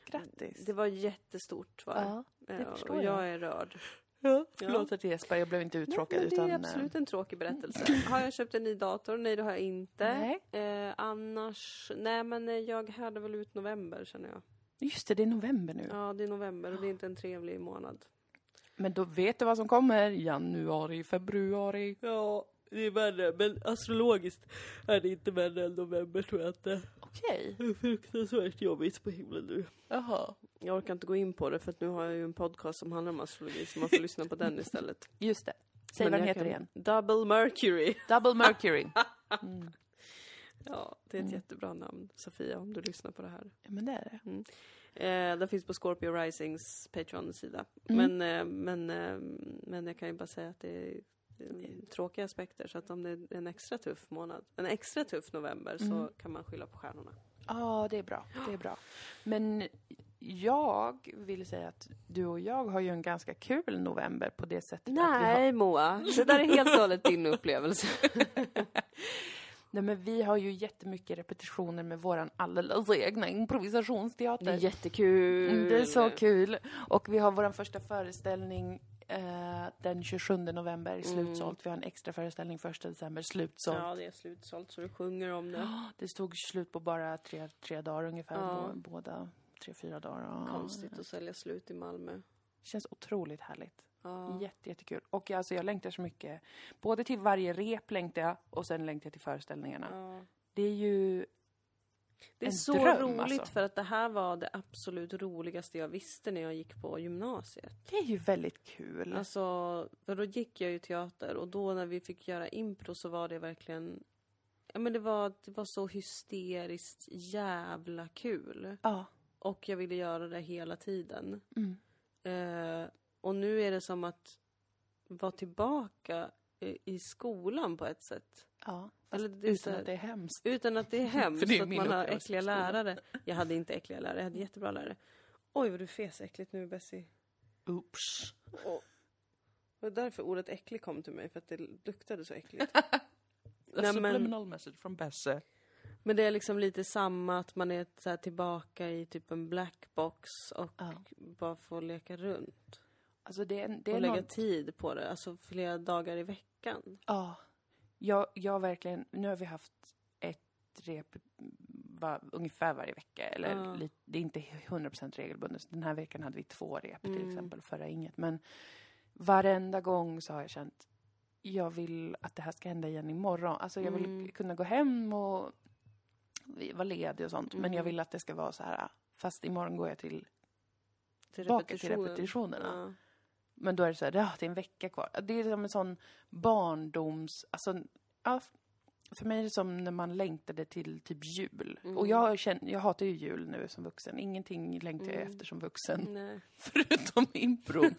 Grattis. Det var jättestort var ja. det. det Ja, förstår och jag. jag är rörd. Ja. Förlåt att jag gäspar, jag blev inte uttråkad. Nej, det utan, är eh, absolut en tråkig berättelse. Har jag köpt en ny dator? Nej, det har jag inte. Nej. Eh, annars, nej men eh, jag hade väl ut november känner jag. Just det, det är november nu. Ja, det är november och det är inte en trevlig månad. Men då vet du vad som kommer. Januari, februari. Ja, det är värre, men astrologiskt är det inte värre än november tror jag inte. Okej. Det är fruktansvärt jobbigt på himlen nu. Jaha. Jag orkar inte gå in på det för att nu har jag ju en podcast som handlar om astrologi så man får lyssna på den istället. Just det. Säg Men vad den jag heter kan- igen. Double Mercury. Double Mercury. Mm. Ja, det är ett Mm. jättebra namn Sofia om du lyssnar på det här. Ja, men det är det. Eh, den finns på Scorpio Risings Patreon-sida. Mm. Men, eh, men, eh, men jag kan ju bara säga att det är tråkiga aspekter så att om det är en extra tuff månad, en extra tuff november så Mm. kan man skylla på stjärnorna. Ja, det är bra. Det är bra. Men jag vill säga att du och jag har ju en ganska kul november på det sättet att vi har... Nej Moa, det där är helt och hållet din upplevelse. Nej, men vi har ju jättemycket repetitioner med våran alldeles egna improvisationsteater. Det är jättekul. Mm, Det är så kul. Och vi har vår första föreställning Eh, den 27 november, slutsålt. Vi har en extra föreställning 1 december, slutsålt. Ja, det är slutsålt så du sjunger om det. Det stod slut på bara tre, tre dagar ungefär, Ja. bå- båda tre, fyra dagar. Ja. Konstigt att sälja slut i Malmö. Känns otroligt härligt. Ja. Jätte, jättekul. Och alltså, jag längtar så mycket. Både till varje rep längtar jag och sen längtar jag till föreställningarna. Ja. Det är ju Det är så dröm, roligt alltså. för att det här var det absolut roligaste jag visste när jag gick på gymnasiet. det är ju väldigt kul. Alltså, för då gick jag ju teater och då när vi fick göra impro så var det verkligen Ja men det var, det var så hysteriskt jävla kul. ja. Och jag ville göra det hela tiden. Mm. Eh, och nu är det som att vara tillbaka i, skolan på ett sätt. ja. Utan här- att det är hemskt. Utan att det är hemskt, För det är att man har äckliga lärare. Jag hade inte äckliga lärare, jag hade jättebra lärare. Oj vad du fes äckligt nu Bessie. Oops. Och, det var därför ordet äcklig kom till mig, för att det luktade så äckligt. Nej, men- subliminal message från Besse. Men det är liksom lite samma, att man är så här tillbaka i typ en blackbox och Ja. bara får leka runt. Alltså det det och lägga något... tid på det, alltså flera dagar i veckan. Ja. Jag, jag verkligen... Nu har vi haft ett rep va, ungefär varje vecka. Eller Ja. lite, det är inte 100% regelbundet. Den här veckan hade vi två rep till Mm. exempel, förra inget. Men varenda gång så har jag känt jag vill att det här ska hända igen imorgon. Alltså jag vill Mm. kunna gå hem och vara ledig och sånt. Men jag Mm. vill att det ska vara så här, fast imorgon går jag till Till Tillbaka till repetitionerna. Ja. Men då är det så här, ja, det är en vecka kvar. Det är som en sån barndoms... Alltså, ja, för mig är det som när man längtade till typ jul. Mm. Och jag, känner, jag hatar ju jul nu som vuxen. Ingenting längtar jag Mm. efter som vuxen. Nej. Förutom impro.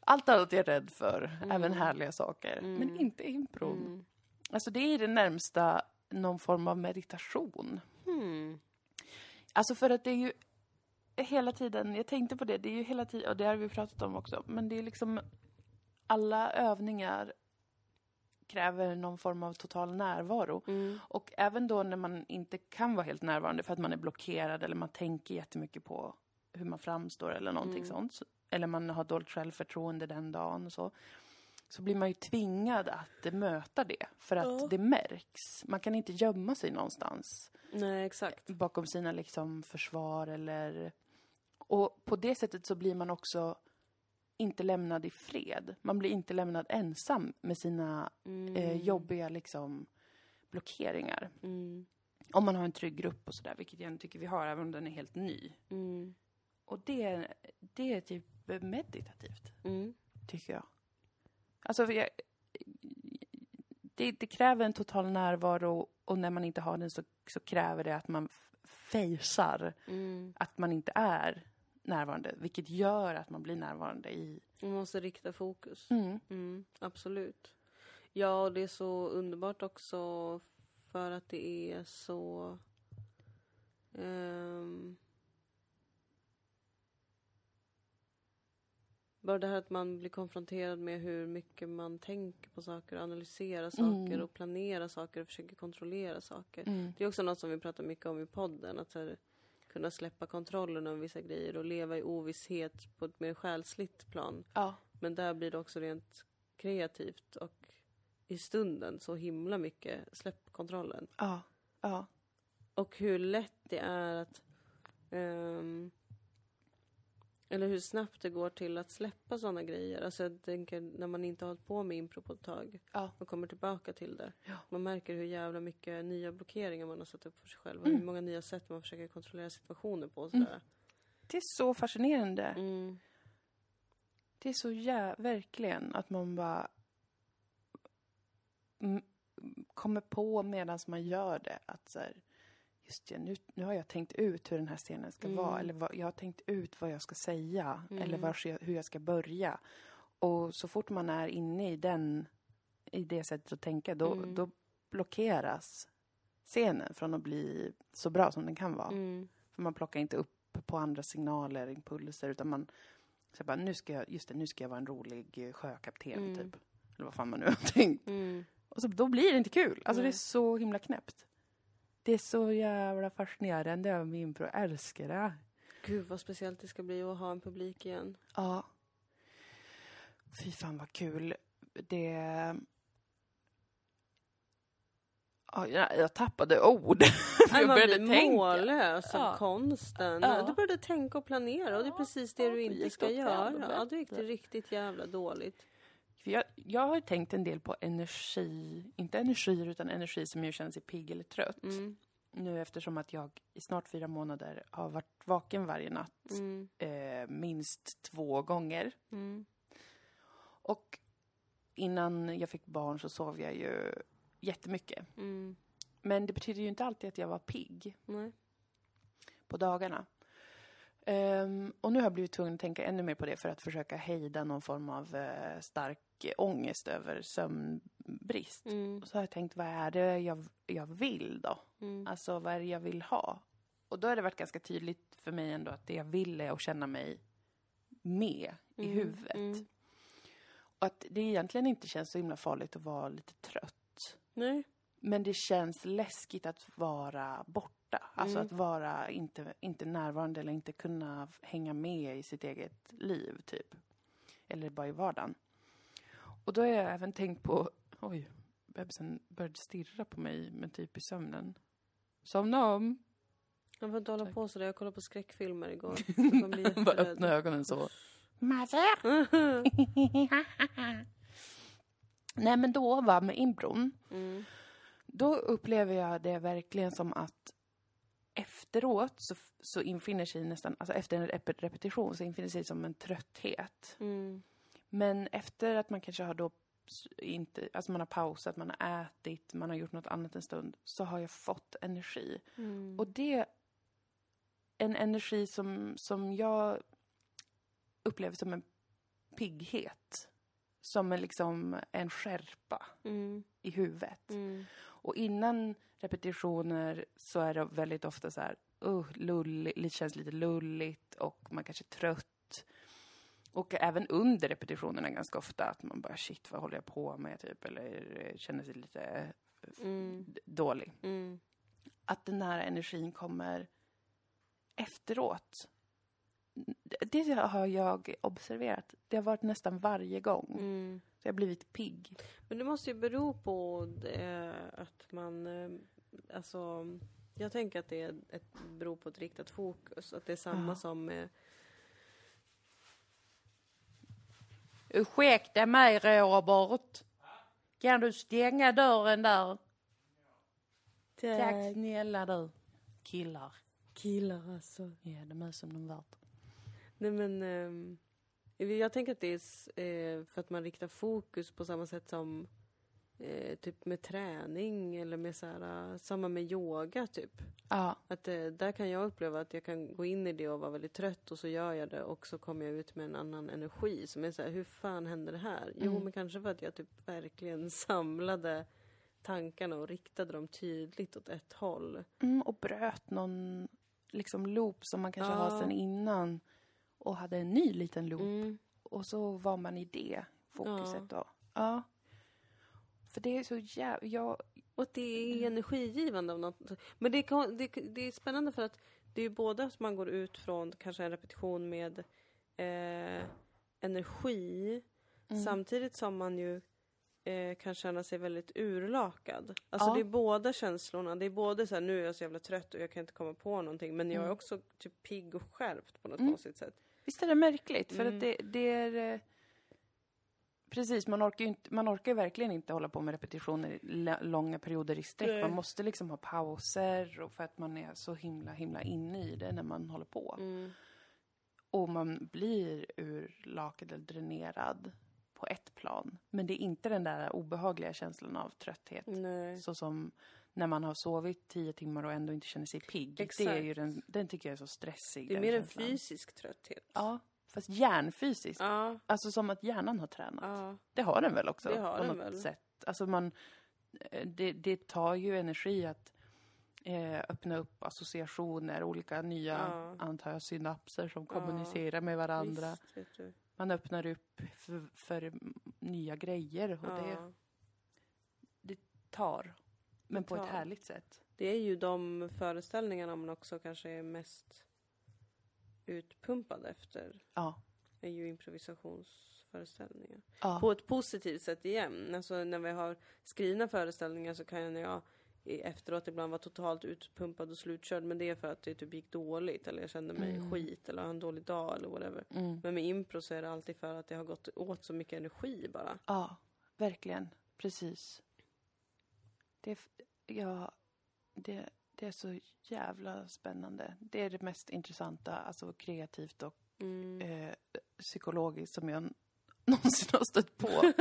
Allt annat är jag rädd för. Mm. Även härliga saker. Mm. Men inte impron. Mm. Alltså det är det närmsta någon form av meditation. Hmm. Alltså för att det är ju hela tiden, jag tänkte på det, det är ju hela tiden, och det har vi pratat om också, men det är liksom alla övningar kräver någon form av total närvaro. Mm. Och även då när man inte kan vara helt närvarande för att man är blockerad eller man tänker jättemycket på hur man framstår eller någonting Mm. sånt. så- Eller man har dåligt självförtroende den dagen och så. Så blir man ju tvingad att möta det för att Ja. det märks. Man kan inte gömma sig någonstans Nej, exakt. bakom sina liksom försvar eller... Och på det sättet så blir man också inte lämnad i fred. Man blir inte lämnad ensam med sina Mm. eh, jobbiga liksom blockeringar. Mm. Om man har en trygg grupp och sådär, vilket jag ändå tycker vi har, även om den är helt ny. Mm. Och det, det är typ meditativt, Mm. tycker jag. Alltså, jag, det, det kräver en total närvaro och när man inte har den så, så kräver det att man fejsar Mm. att man inte är närvarande, vilket gör att man blir närvarande i... Man måste rikta fokus. Mm. Mm, absolut. Ja, och det är så underbart också för att det är så... ehm, bara det här att man blir konfronterad med hur mycket man tänker på saker, analyserar saker Mm. och planerar saker och försöker kontrollera saker. Mm. Det är också något som vi pratar mycket om i podden, att här, kunna släppa kontrollen över vissa grejer och leva i ovisshet på ett mer själsligt plan. Ja. Men där blir det också rent kreativt och i stunden så himla mycket släpp kontrollen. Ja. Ja. Och hur lätt det är att... ehm, eller hur snabbt det går till att släppa sådana grejer. Alltså jag tänker när man inte har hållit på med impro på ett tag Ja. och kommer tillbaka till det. Ja. Man märker hur jävla mycket nya blockeringar man har satt upp för sig själv. Och Mm. hur många nya sätt man försöker kontrollera situationer på. Och sådär. Det är så fascinerande. Mm. Det är så jä... verkligen att man bara mm, kommer på medan man gör det att så här, just det, nu, nu har jag tänkt ut hur den här scenen ska Mm. vara eller vad, jag har tänkt ut vad jag ska säga Mm. eller var, hur jag ska börja. Och så fort man är inne i den, i det sättet att tänka, då, Mm. då blockeras scenen från att bli så bra som den kan vara. Mm. För man plockar inte upp på andra signaler, impulser, utan man så bara, nu ska jag, just det, nu ska jag vara en rolig sjökapten, Mm. typ. Eller vad fan man nu har tänkt. Mm. Och så, då blir det inte kul. Alltså det är så himla knäppt. Det är så jävla fascinerande med impro. Jag älskar det. Gud vad speciellt det ska bli att ha en publik igen. Ja. Fy fan vad kul. Det... Ja, jag, tappade ord. Nej, jag man började blir tänka. mållös av Ja. konsten. Ja. Du började tänka och planera och det är precis det du inte ska göra. Ja, då gick det riktigt jävla dåligt. Jag, har tänkt en del på energi, inte energier utan energi som ju känner sig pigg eller trött. Mm. Nu eftersom att jag i snart fyra månader har varit vaken varje natt Mm. eh, minst två gånger. Mm. Och innan jag fick barn så sov jag ju jättemycket. Mm. Men det betyder ju inte alltid att jag var pigg Nej. på dagarna. Ehm, och nu har jag blivit tvungen att tänka ännu mer på det för att försöka hejda någon form av eh, stark ångest över sömnbrist. Mm. Så har jag tänkt, vad är det jag, jag vill då? Mm. Alltså, vad är det jag vill ha? Och då har det varit ganska tydligt för mig ändå att det jag vill är att känna mig med i Mm, huvudet. mm. Och att det egentligen inte känns så himla farligt att vara lite trött. Nej. Men det känns läskigt att vara borta. Alltså Mm. att vara inte, inte närvarande eller inte kunna hänga med i sitt eget liv, typ. Eller bara i vardagen. Och då har jag även tänkt på... Oj, bebisen började stirra på mig, men typ i sömnen. Somna om! Jag får inte hålla Tack. på sådär. Jag kollade på skräckfilmer igår. Blir Bara jätterädd. öppna ögonen så. Nej, men då, va, med inbron. mm. Då upplever jag det verkligen som att efteråt så, så infinner sig nästan, alltså efter en rep- repetition så infinner sig som en trötthet. Mm. Men efter att man kanske har då inte, alltså man har pausat, man har ätit, man har gjort något annat en stund, så har jag fått energi. Mm. Och det en energi som, som jag upplever som en pigghet. Som en, liksom en skärpa Mm. i huvudet. Mm. Och innan repetitioner så är det väldigt ofta så här, uh, lulligt, det känns lite lulligt och man kanske är trött. Och även under repetitionerna ganska ofta att man bara shit, vad håller jag på med typ? Eller eh, känner sig lite Mm. d- dålig. Mm. Att den här energin kommer efteråt. Det har jag observerat. Det har varit nästan varje gång. Mm. Så jag har blivit pigg. Men det måste ju bero på det, att man... eh, Alltså, jag tänker att det är ett, beror på ett riktat fokus. Att det är samma Ja. som med... Ursäkta mig Robert. Kan du stänga dörren där? Tack snälla du. Killar. Killar alltså. Ja, de är som de vart. Nej men... ehm, jag tänker att det är eh, för att man riktar fokus på samma sätt som eh, typ med träning eller med så här, eh, samma med yoga typ. Ja. Att eh, där kan jag uppleva att jag kan gå in i det och vara väldigt trött och så gör jag det och så kommer jag ut med en annan energi som är så här, hur fan hände det här? Jo, Mm. men kanske för att jag typ verkligen samlade tankarna och riktade dem tydligt åt ett håll. Mm, och bröt någon liksom loop som man kanske Ja. har sen innan. Och hade en ny liten loop. Mm. Och så var man i det fokuset då. Ja. För det är så jävla... Jag, Och det är energigivande av något. Men det, kan, det, det är spännande för att det är ju både att man går ut från kanske en repetition med eh, energi Mm. samtidigt som man ju eh, kan känna sig väldigt urlakad. Alltså Ja. det är båda känslorna. Det är både så här, nu är jag så jävla trött och jag kan inte komma på någonting men jag är Mm. också typ pigg och skärpt på något Mm. konstigt sätt. visst är det märkligt? För Mm. att det, det är... Precis, man orkar ju inte, man orkar verkligen inte hålla på med repetitioner långa perioder i sträck. Man måste liksom ha pauser och för att man är så himla, himla inne i det när man håller på. Mm. Och man blir urlakad eller dränerad på ett plan. Men det är inte den där obehagliga känslan av trötthet. Nej. Så som när man har sovit tio timmar och ändå inte känner sig pigg. Det är Exakt. ju den, den tycker jag är så stressig. Det är mer en känslan. fysisk trötthet. Ja, fast hjärnfysiskt. Ja, Alltså som att hjärnan har tränat. ja. Det har den väl också? Det har på den något väl. sätt. Alltså man, eh, det, det tar ju energi att eh, öppna upp associationer, olika nya, Ja. antar jag, synapser som kommunicerar med varandra. Visst. Man öppnar upp för, för nya grejer och det Ja. tar. Men på tar. ett härligt sätt. Det är ju de föreställningarna man också kanske är mest utpumpad efter Ja. är ju improvisationsföreställningar. ja. På ett positivt sätt igen. Alltså när vi har skrivna föreställningar så kan jag efteråt ibland vara totalt utpumpad och slutkörd. Men det är för att det typ gick dåligt eller jag kände mig Mm. skit eller har en dålig dag eller whatever. Mm. Men med impro så är det alltid för att det har gått åt så mycket energi bara. Ja, verkligen. Precis. Det, ja, det, det är så jävla spännande. Det är det mest intressanta, alltså kreativt och Mm. eh, psykologiskt som jag någonsin har stött på.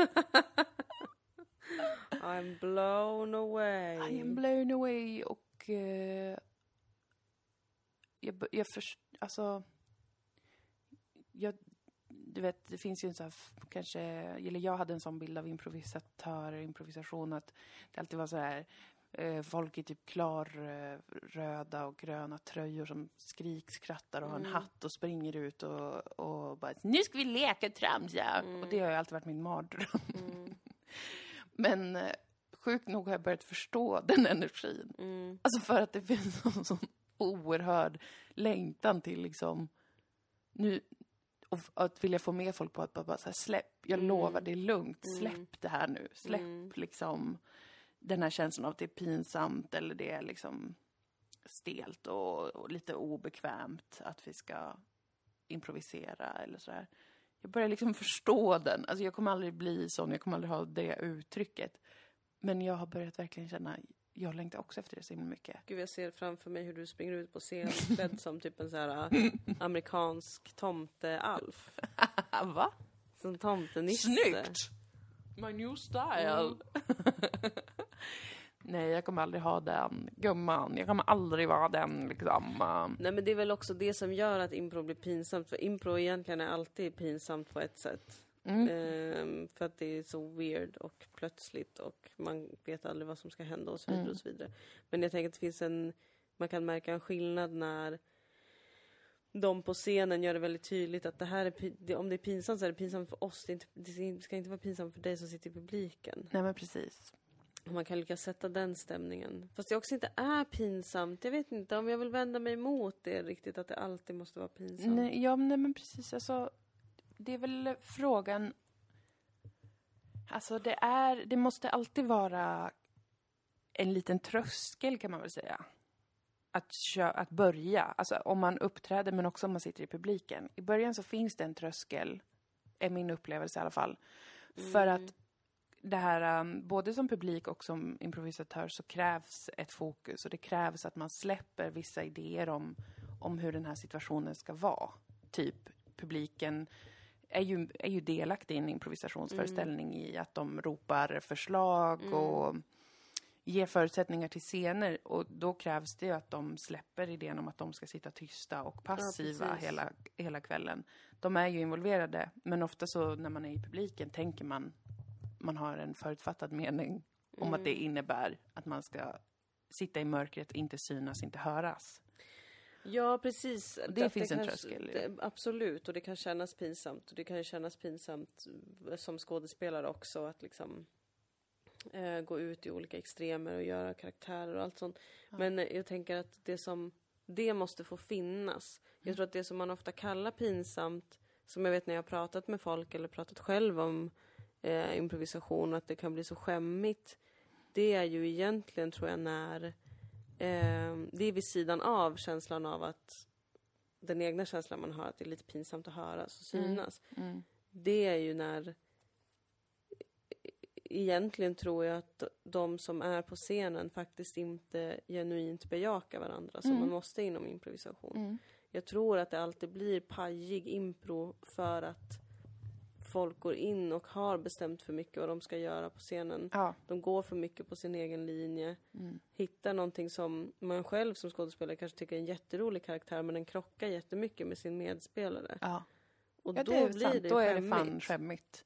I'm blown away. I am blown away och eh, jag, jag först, alltså jag, du vet, det finns ju en sån här, kanske, eller jag hade en sån bild av improvisatör, improvisation, att det alltid var så här folk i typ klar eh, röda och gröna tröjor som skrikskrattar och har en Mm. hatt och springer ut och, och bara nu ska vi leka tramsa! Mm. Och det har ju alltid varit min mardröm. Mm. Men eh, sjukt nog har jag börjat förstå den energin. Mm. Alltså för att det finns en sån oerhörd längtan till liksom nu och att vilja få med folk på att bara, bara här, släpp, jag Mm. lovar det är lugnt, Mm. släpp det här nu, släpp Mm. liksom den här känslan av att det är pinsamt eller det är liksom stelt och, och lite obekvämt att vi ska improvisera eller sådär. Jag börjar liksom förstå den. Alltså jag kommer aldrig bli sån, jag kommer aldrig ha det uttrycket. Men jag har börjat verkligen känna, jag längtar också efter det så himla mycket. Gud, jag ser framför mig hur du springer ut på scen klädd som typ en så här äh, amerikansk tomte-Alf. Va? Som tomtenisse. Snyggt! My new style. Mm. Nej, jag kommer aldrig ha den. Gumman, jag kommer aldrig vara den liksom. Nej men det är väl också det som gör att impro blir pinsamt. För impro egentligen är alltid pinsamt på ett sätt. Mm. Ehm, för att det är så weird och plötsligt och man vet aldrig vad som ska hända och så vidare Mm. och så vidare. Men jag tänker att det finns en, man kan märka en skillnad när de på scenen gör det väldigt tydligt att det här är, om det är pinsamt så är det pinsamt för oss. Det, inte, det ska inte vara pinsamt för dig som sitter i publiken. Nej, men precis. Och man kan lyckas sätta den stämningen. Fast det också inte är pinsamt. Jag vet inte om jag vill vända mig emot det riktigt, att det alltid måste vara pinsamt. Nej, ja, nej, men precis. Alltså, det är väl frågan... Alltså, det är... Det måste alltid vara en liten tröskel, kan man väl säga. Att, att börja. Alltså, om man uppträder, men också om man sitter i publiken. I början så finns det en tröskel, är min upplevelse i alla fall. För Mm. att det här, um, både som publik och som improvisatör så krävs ett fokus och det krävs att man släpper vissa idéer om, om hur den här situationen ska vara. Typ publiken är ju, är ju delaktig i en improvisationsföreställning i att de ropar förslag Mm. Ger förutsättningar till scener och då krävs det ju att de släpper idén om att de ska sitta tysta och passiva precis. hela, hela kvällen. De är ju involverade, men ofta så när man är i publiken tänker man man har en förutfattad mening om att det Mm. innebär att man ska sitta i mörkret, inte synas, inte höras. Ja, precis. Det Att finns en kanske- tröskel Det, absolut, och det kan kännas pinsamt. Och det kan ju kännas pinsamt som skådespelare också att liksom eh, gå ut i olika extremer och göra karaktärer och allt sånt. Ja. Men eh, jag tänker att det som, det måste få finnas. Mm. Jag tror att det som man ofta kallar pinsamt, som jag vet när jag har pratat med folk eller pratat själv om eh, improvisation, att det kan bli så skämmigt. Det är ju egentligen, tror jag, när eh, det är vid sidan av känslan av att den egna känslan man har att det är lite pinsamt att höras och Mm. synas. Mm. Det är ju när egentligen tror jag att de som är på scenen faktiskt inte genuint bejakar varandra som Mm. man måste inom improvisation. Mm. Jag tror att det alltid blir pajig impro för att folk går in och har bestämt för mycket vad de ska göra på scenen. Ja. De går för mycket på sin egen linje. Mm. Hittar någonting som man själv som skådespelare kanske tycker är en jätterolig karaktär men den krockar jättemycket med sin medspelare. ja. Och ja, då det är blir sant. det Då är det fan skämmigt.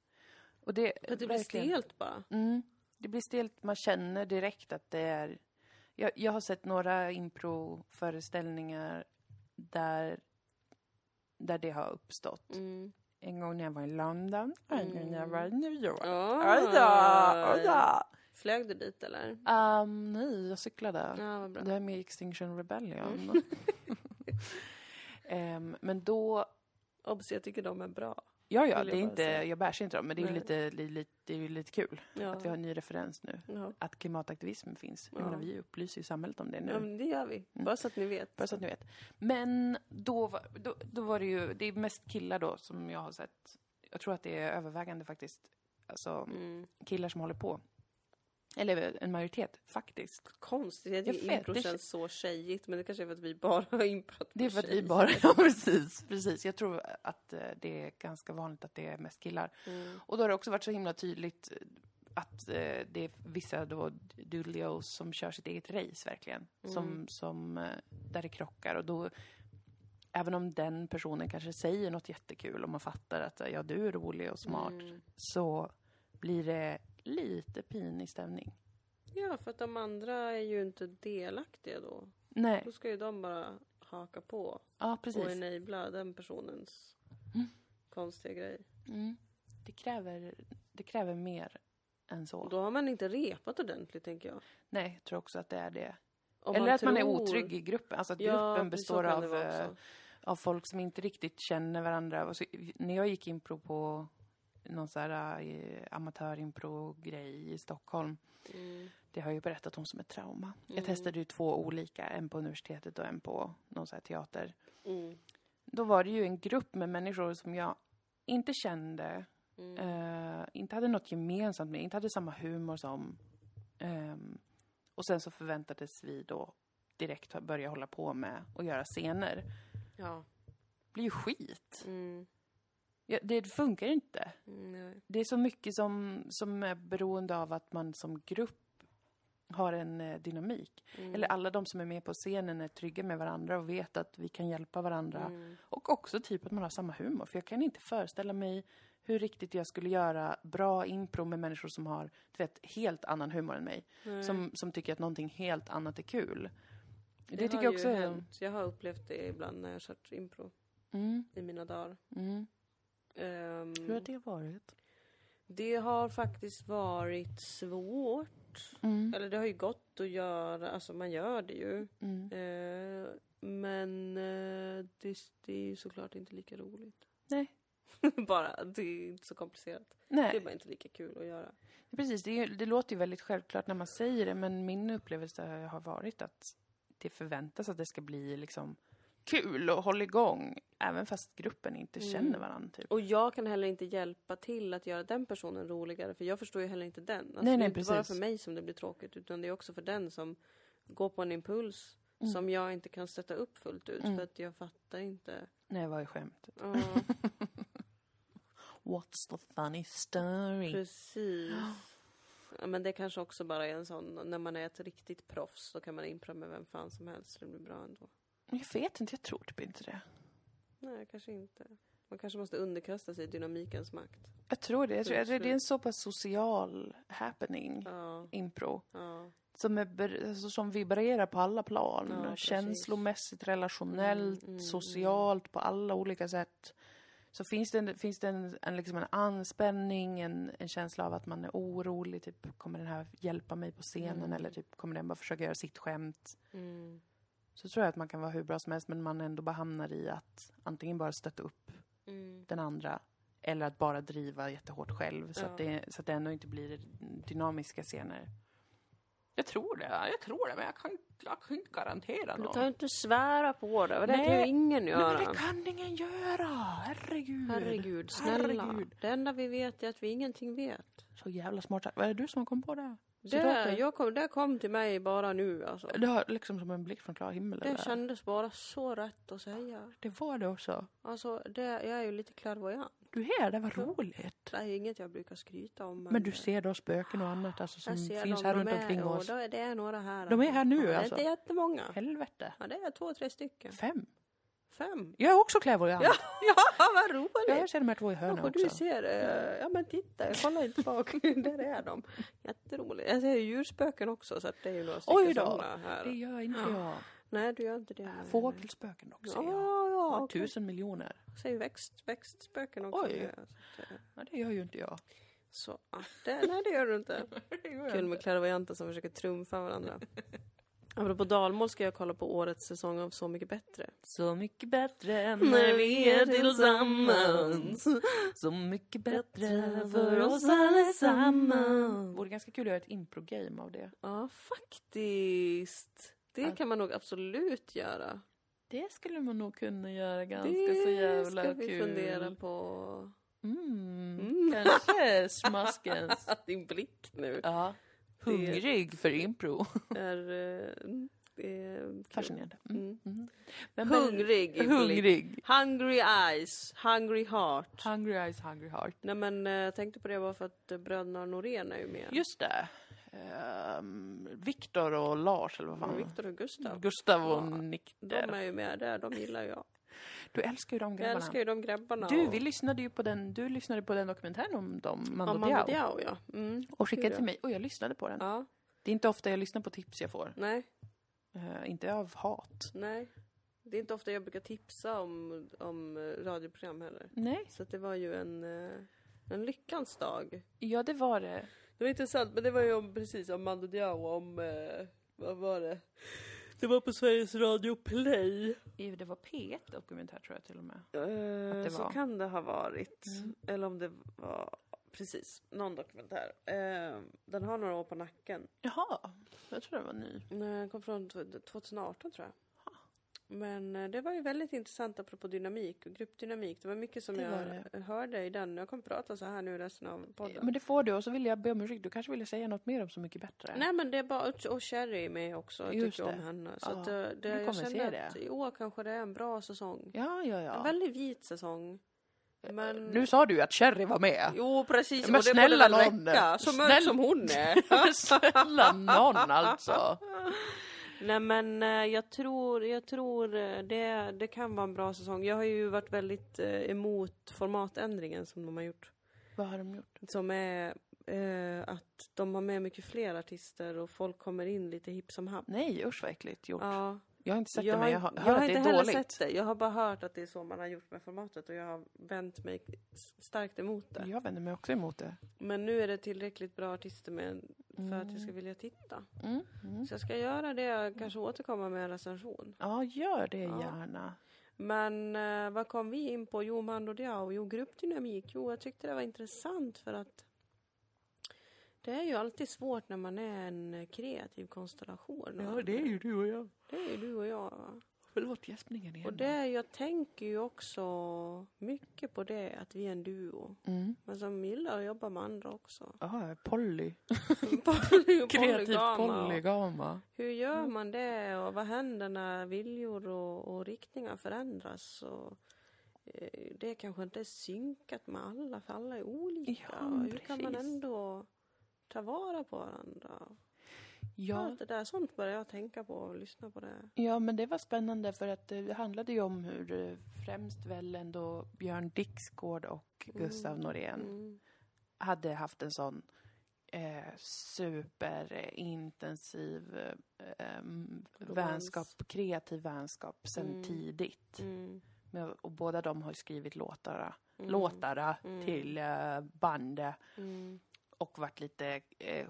Och det, att det blir verkligen- stelt bara. Mm. Det blir stelt. Man känner direkt att det är... Jag, jag har sett några improföreställningar där, där det har uppstått. Mm. En gång när jag var i London, en gång när jag var i. New York. Ah. Oj då, oj då. Flög du dit eller? Um, nej, jag cyklade. Ja, vad bra. Det här med Extinction Rebellion. Ehm, men då, Obs, jag tycker de är bra. Ja ja, det är inte, säga. jag bärs inte dem, men det är ju lite, li- lite, det är lite kul Ja. att vi har en ny referens nu. Ja. Att klimataktivism finns. Ja. menar, vi upplyser ju samhället om det nu. ja, men det gör vi. Mm. Bara så att ni vet. Bara så att ni vet. Men då var, då, då var det ju, det är mest killar då som jag har sett. Jag tror att det är övervägande faktiskt. Alltså Mm. killar som håller på. Eller en majoritet faktiskt. Konstigt, jag Jag tycker impro det- känns så tjejigt, men det kanske är för att vi bara har imprat Det är för att vi bara, ja precis, precis. Jag tror att eh, det är ganska vanligt att det är mest killar. Mm. Och då har det också varit så himla tydligt eh, att eh, det är vissa då doodlios som kör sitt eget race verkligen. Som, Mm. som, eh, där det krockar och då Även om den personen kanske säger något jättekul och man fattar att ja, du är rolig och smart Mm. så blir det lite pinig stämning. Ja, för att de andra är ju inte delaktiga då. Nej, Då ska ju de bara haka på ja och precis. enabla den personens Mm. konstiga grej. Mm. Det, kräver, det kräver mer än så. Och då har man inte repat ordentligt, tänker jag. Nej, jag tror också att det är det. Om Eller att man är tror- otrygg i gruppen. Alltså att Ja, gruppen består av, eh, av folk som inte riktigt känner varandra. Och så, när jag gick impro på någon sån här eh, amatörimpro-grej i Stockholm. Mm. Det har jag ju berättat om som ett trauma. Jag Mm. testade ju två olika, en på universitetet och en på någon sån här teater. Mm. Då var det ju en grupp med människor som jag inte kände, Mm. eh, inte hade något gemensamt med, inte hade samma humor som. Ehm, och sen så förväntades vi då direkt börja hålla på med och göra scener. Ja. Det blir ju skit. Mm. Ja, det funkar inte. Mm, nej. Det är så mycket som, som är beroende av att man som grupp har en eh, dynamik. Mm. Eller alla de som är med på scenen är trygga med varandra och vet att vi kan hjälpa varandra. Mm. Och också typ att man har samma humor. För jag kan inte föreställa mig hur riktigt jag skulle göra bra impro med människor som har, du vet, helt annan humor än mig. Nej. Som, som tycker att någonting helt annat är kul. Det, Det, tycker jag också hänt. Jag har upplevt det ibland när jag kört impro Mm, i mina dagar. Ehm, Hur har det varit? det har faktiskt varit svårt. Mm, Eller det har ju gått att göra, alltså man gör det ju. mm. Eh, men eh, det, det är ju såklart inte lika roligt. Nej. bara, det är inte så komplicerat. Det Nej. är bara inte lika kul att göra. Precis, det, det låter ju väldigt självklart när man säger det, men min upplevelse har varit att det förväntas att det ska bli liksom kul och hålla igång, även fast gruppen inte Mm. känner varandra. Typ. Och jag kan heller inte hjälpa till att göra den personen roligare, för jag förstår ju heller inte den. Alltså, Nej, det nej, är inte bara precis. för mig som det blir tråkigt, utan det är också för den som går på en impuls Mm. som jag inte kan sätta upp fullt ut, Mm. för att jag fattar inte. Nej, vad är skämtet? Ja, What's the funny story? precis. Ja, men det kanske också bara är en sån, när man är ett riktigt proffs, då kan man impra med vem fan som helst, så det blir bra ändå. Jag vet inte, jag tror typ inte det. Nej, kanske inte. Man kanske måste underkasta sig dynamikens makt. Jag tror det. Jag tror, det är en så pass social happening, Ja, impro, ja. som, är, alltså, som vibrerar på alla plan. Ja. Känslomässigt, relationellt, Mm, mm, socialt, på alla olika sätt. Så finns det, en, finns det en, en, liksom en anspänning, en, en känsla av att man är orolig. Typ, kommer den här hjälpa mig på scenen? Mm. Eller typ, kommer den bara försöka göra sitt skämt? Så tror jag att man kan vara hur bra som helst, men man ändå bara hamnar i att antingen bara stötta upp Mm. den andra eller att bara driva jättehårt själv så, Ja. att, det, så att det ändå inte blir dynamiska scener. Jag tror det, jag tror det, men jag kan, inte- jag kan inte garantera Du något. kan ju inte svära på det, och det Nej. kan ju ingen Nej, göra. men det kan ingen göra! Herregud! Herregud, snälla. Herregud. Det enda vi vet är att vi ingenting vet. Så jävla smart. Vad är det du som har kommit på det? Det, Citatet? jag kom, det kom till mig bara nu alltså. Det har liksom som en blick från klar himmel. Det eller? kändes bara så rätt att säga. det var det också. Alltså, det, jag är ju lite klärvoajant. Du är det, vad roligt. Det är inget jag brukar skryta om. Men du ser då spöken och annat alltså, som finns dem, här de runt är- omkring oss. är det är några här. De är här nu, ja, Det alltså? är inte jättemånga. Helvete. Ja, det är två, tre stycken. Fem. Fem. Jag är också klärvoajant. Ja, ja vad roligt! Ja, jag ser de här två i Ja, hörnet du också. ser, eh, ja men titta, jag kollar inte bak, där är de. Jätteroligt. Jag ser djurspöken också så att det är ju några stycken Oj då. här. Det gör inte jag. Nej, du gör inte det. nej, nej. Fågelspöken också. Ja, Ja, ja, ja. okej. Tusen miljoner. Säger växt, växtspöken också. Oj. Ja, att, eh, Ja, det gör ju inte jag. så att det, nej, det gör du inte. Kul med klärvoajanter som försöker trumfa varandra. Apropå dalmål ska jag kolla på årets säsong av Så mycket bättre. Så mycket bättre när vi är tillsammans. Så mycket bättre för oss allesammans. Vore ganska kul att göra ett impro-game av det. Ja, faktiskt. Det kan man nog absolut göra. Det skulle man nog kunna göra ganska det så jävla ska vi kul. fundera på. Mm, Mm. kanske smaskens. Din blick nu Ja. Hungrig för impro. är... eh, är kul. Fascinerande. Mm. Mm. Mm. Men, Hungrig. Hungrig. Hungry eyes, hungry heart. Hungry eyes, hungry heart. Nej men eh, jag tänkte på det bara för att eh, bröderna Norén är ju med. Just det. Um, Viktor och Lars, eller vad fan? Viktor och Gustav. Gustav och Ja, Nikter. De är ju med där, de gillar jag. Du älskar ju de Jag grabbarna. älskar ju de grabbarna. Du, vi lyssnade ju på den, du lyssnade på den dokumentären om dem, Mando Ja, Mando Diao. Ja. Mm. Och skickade till mig, och jag lyssnade på den. Ja, Det är inte ofta jag lyssnar på tips jag får. nej, Eh, inte av hat. nej. Det är inte ofta jag brukar tipsa om, om radioprogram heller. Nej. Så det var ju en, eh, en lyckans dag. Ja, det var det. Det var intressant, men det var ju om, precis om Mando Diao, om, eh, vad var det? Det var på Sveriges Radio Play. I- Det var P1 dokumentär tror jag till och med. Eh, det så var. kan det ha varit. Mm. Eller om det var, precis, någon dokumentär. Eh, den har några år på nacken. Jaha, jag tror det var ny. Nej, Den kom från tw- 2018 tror jag. Men eh, det var ju väldigt intressant apropå dynamik och gruppdynamik. Det var mycket som Det jag var hörde i den. Jag kommer prata så här nu resten av podden. Men det får du, och så vill jag be om ursäkt. Du kanske ville säga något mer om Så mycket bättre? Nej men det är bara, och Cherry är med också. Jag Just tycker om det. henne. Så Ja, att, eh, det, du jag se att det. i år kanske det är en bra säsong. Ja, ja, En ja. väldigt vit säsong. Men... Nu sa du ju att Cherry var med. Jo precis, Men och det snälla borde väl räcka. Så mörk Snäll- som hon är. Men snälla någon alltså. Nej men eh, jag tror, jag tror eh, det, det kan vara en bra säsong. Jag har ju varit väldigt eh, emot formatändringen som de har gjort. Vad har de gjort? Som är eh, att de har med mycket fler artister och folk kommer in lite hipp som happ. Nej, usch vad äckligt gjort. Ja, Jag har inte sett jag det, har, men jag har jag hört har att det inte är dåligt. sett det. Jag har bara hört att det är så man har gjort med formatet och jag har vänt mig starkt emot det. Jag vänder mig också emot det. Men nu är det tillräckligt bra artister med för att jag ska Mm. vilja titta. Mm. Mm. Så jag ska göra det, kanske återkomma med en recension. Ja, gör det Ja. gärna. Men eh, vad kom vi in på? Jo, Mando Diao. Jo, gruppdynamik. Jo, jag tyckte det var intressant för att det är ju alltid svårt när man är en kreativ konstellation. är ju du och jag. Det är ju du och jag. va? Förlåt gäspningen igen. Och det, jag tänker ju också mycket på det, att vi är en duo. Mm. Men som gillar att jobba med andra också. Ja, poly. Poly- Kreativt polygama. Hur gör man det och vad händer när viljor och, och riktningar förändras? Och, eh, det kanske inte är synkat med alla, för alla är olika. Ja, hur kan man ändå ta vara på varandra? Ja, Allt det där, sånt börjar jag tänka på och lyssna på det. ja, men det var spännande för att det handlade ju om hur eh, främst väl ändå Björn Dixgård och Mm. Gustav Norén Mm. hade haft en sån eh, superintensiv eh, em, Romans. vänskap, kreativ vänskap sen Mm. tidigt. Mm. Och båda de har skrivit låtar, Mm. låtar Mm. till eh, bandet Mm. och varit lite eh,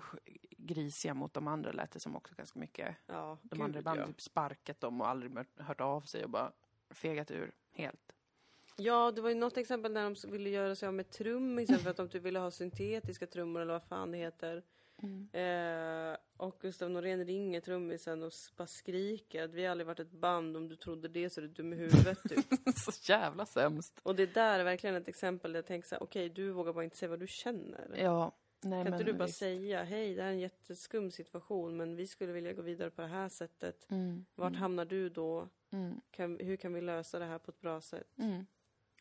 grisiga mot de andra lät det som också ganska mycket. Ja, De gud, andra i bandet ja. typ sparkat dem och aldrig hört av sig och bara fegat ur helt. Ja, det var ju något exempel när de ville göra sig av med trummisen för att de typ ville ha syntetiska trummor eller vad fan det heter. Eh, och Gustav Norén ringer trummisen och bara skriker att vi har aldrig varit ett band, om du trodde det så är du dum i huvudet typ. Så jävla sämst. Och det där är verkligen ett exempel där jag tänker så här, okej du vågar bara inte säga vad du känner. Ja, nej kan men inte du bara visst. säga, hej det här är en jätteskum situation men vi skulle vilja gå vidare på det här sättet. Mm, Vart mm, hamnar du då? mm, Kan, hur kan vi lösa det här på ett bra sätt? mm.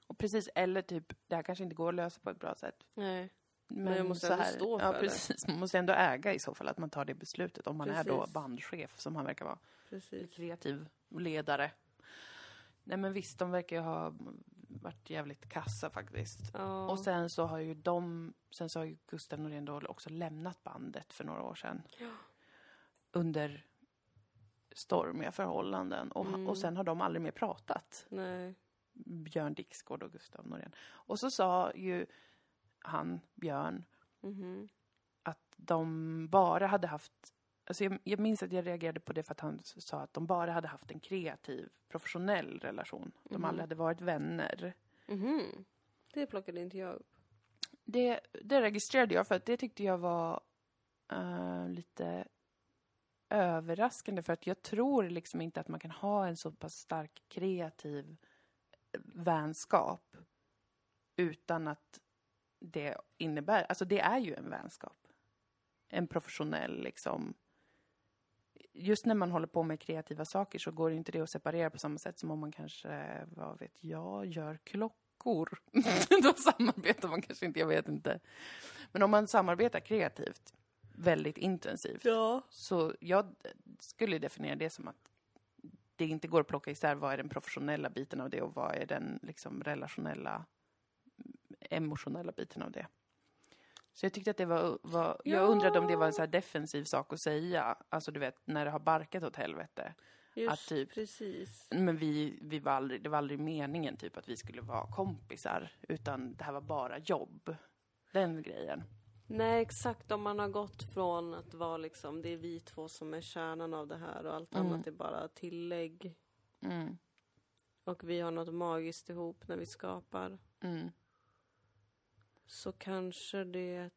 Och precis, eller typ, det här kanske inte går att lösa på ett bra sätt. Nej. Men, jag måste så ändå här, stå ja, för det. precis. Man måste ändå äga i så fall att man tar det beslutet om man är då Precis. bandchef som han verkar vara. Precis. Kreativ ledare. Nej men visst, de verkar ju ha varit jävligt kassa faktiskt. Ja. Och sen så har ju de, sen så har ju Gustav Norén då också lämnat bandet för några år sedan. Ja. Under stormiga förhållanden. Och, Mm. och sen har de aldrig mer pratat. Nej. Björn Dixgård och Gustav Norén. Och så sa ju han, Björn, Mhm. att de bara hade haft Alltså jag, jag minns att jag reagerade på det för att han sa att de bara hade haft en kreativ, professionell relation. De Mhm. aldrig hade varit vänner. Mhm. Det plockade inte jag upp. Det, det registrerade jag för att det tyckte jag var eh, lite överraskande för att jag tror liksom inte att man kan ha en så pass stark kreativ vänskap utan att det innebär, alltså det är ju en vänskap. En professionell liksom. Just när man håller på med kreativa saker så går inte det att separera på samma sätt som om man kanske, vad vet jag, gör klockor. Då samarbetar man kanske inte, jag vet inte. Men om man samarbetar kreativt, väldigt intensivt, Ja. så jag skulle definiera det som att det inte går att plocka isär vad är den professionella biten av det och vad är den liksom relationella, emotionella biten av det. Så jag tyckte att det var, var jag Ja. undrade om det var en så defensiv sak att säga, alltså du vet när det har barkat åt helvete. Just Att typ- precis. Men vi, vi var aldrig, det var aldrig meningen typ att vi skulle vara kompisar, utan det här var bara jobb. Den grejen. Nej, exakt. Om man har gått från att vara liksom, det är vi två som är kärnan av det här och allt Mm. annat är bara tillägg. Mm. Och vi har något magiskt ihop när vi skapar. Mm. Så kanske det...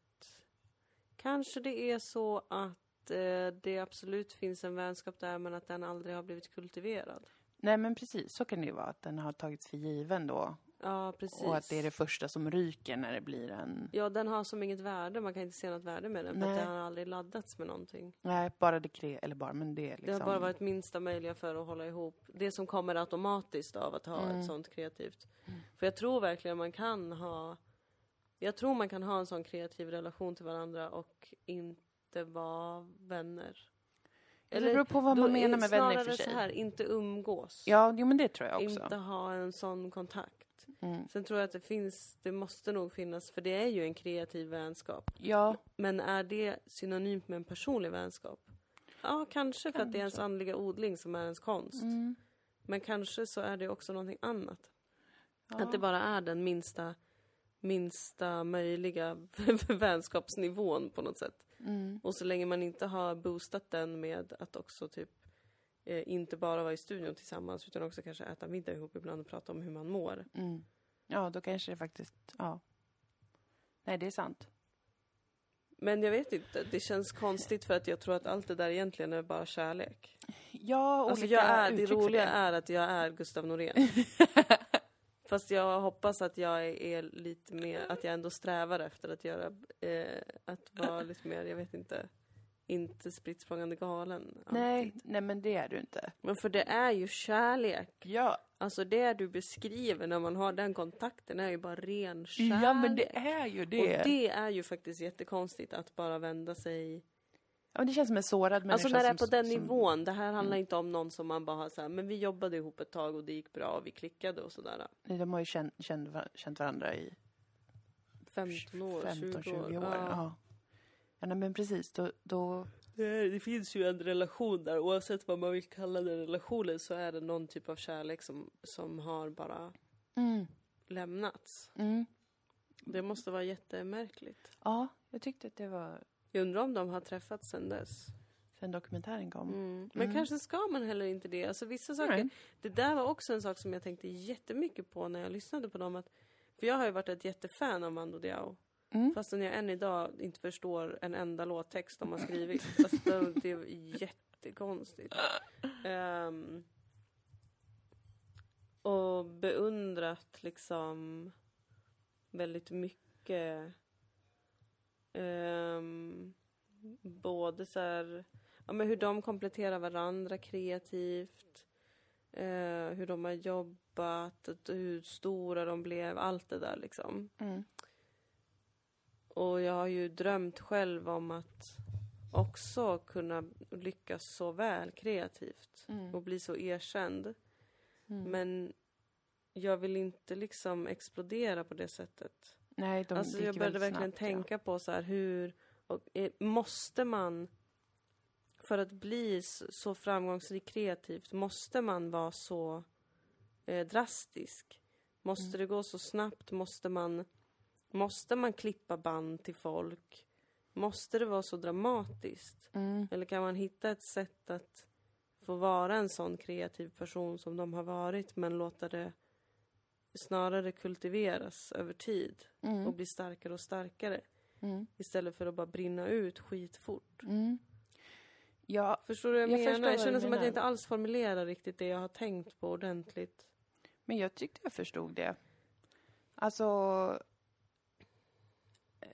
Kanske det är så att eh, det absolut finns en vänskap där men att den aldrig har blivit kultiverad. Nej men precis, så kan det ju vara. Att den har tagits för given då. Ja, precis. Och att det är det första som ryker när det blir en... Ja, den har som inget värde. Man kan inte se något värde med den för att Nej. den har aldrig laddats med någonting. Nej, bara det kre... Eller bara, men det är liksom... Det har bara varit minsta möjliga för att hålla ihop. Det som kommer automatiskt av att ha Mm. ett sånt kreativt. För jag tror verkligen man kan ha... Jag tror man kan ha en sån kreativ relation till varandra och inte vara vänner. det beror på vad man menar med vänner i för sig. så här, inte umgås. Ja, jo men det tror jag också. Inte ha en sån kontakt. Mm. Sen tror jag att det finns, det måste nog finnas, för det är ju en kreativ vänskap. Ja, Men är det synonymt med en personlig vänskap? Ja, kanske för att det är ens andliga odling som är ens konst. mm. Men kanske så är det också någonting annat. ja. Att det bara är den minsta, minsta möjliga vänskapsnivån på något sätt. Mm. Och så länge man inte har boostat den med att också typ eh, inte bara vara i studion tillsammans utan också kanske äta middag ihop ibland och prata om hur man mår. Mm. Ja, då kanske det faktiskt... Ja. Nej, det är sant. Men jag vet inte, det känns konstigt för att jag tror att allt det där egentligen är bara kärlek. Ja, Alltså jag är, det roliga är att jag är Gustav Norén. Fast jag hoppas att jag är, lite mer, att jag ändå strävar efter att göra, eh, att vara lite mer, jag vet inte, inte spritt språngande galen. Nej, alltid. nej, men det är du inte. Men för det är ju kärlek. Ja, Alltså det du beskriver när man har den kontakten är ju bara ren kärlek. ja men det är ju det. Och det är ju faktiskt jättekonstigt att bara vända sig Ja, men det känns som en sårad människa Alltså när det är som- på den som- nivån, det här handlar inte om någon som man bara har så här, men vi jobbade ihop ett tag och det gick bra och vi klickade och sådär. Nej, De har ju känt, känt, känt varandra i 15 år, 20 15-20 år. år. Ja. Ja. Ja. nej, men precis. Då, då, Det, det finns ju en relation där, oavsett vad man vill kalla den relationen så är det någon typ av kärlek som, som har bara mm, lämnats. mm. Det måste vara jättemärkligt. Ja, jag tyckte att det var Jag undrar om de har träffats sen dess. sen dokumentären kom. Mm. Men kanske ska man heller inte det. Alltså vissa saker, Nej. det där var också en sak som jag tänkte jättemycket på när jag lyssnade på dem. Att, för jag har ju varit ett jättefan av Mando Diao. Mm. Fastän jag än idag inte förstår en enda låttext de har skrivit. alltså, det, är jättekonstigt. Ehm, och beundrat liksom väldigt mycket. Ehm, både så här, ja, men hur de kompletterar varandra kreativt. eh, hur de har jobbat, hur stora de blev, allt det där liksom. Mm. Och jag har ju drömt själv om att också kunna lyckas så väl kreativt Mm. och bli så erkänd. Mm. Men jag vill inte liksom explodera på det sättet. Nej, de alltså jag började verkligen snabbt, tänka på så här hur, och, eh, måste man för att bli så framgångsrik kreativt, måste man vara så eh, drastisk? Måste Mm. det gå så snabbt? Måste man, måste man klippa band till folk? Måste det vara så dramatiskt? Mm. Eller kan man hitta ett sätt att få vara en sån kreativ person som de har varit men låta det snarare kultiveras över tid Mm. och bli starkare och starkare Mm. istället för att bara brinna ut skitfort. Mm. Ja, Förstår du vad jag, Jag menar? Jag känner som att jag inte alls formulerar riktigt det jag har tänkt på ordentligt. men jag tyckte jag förstod det. Alltså...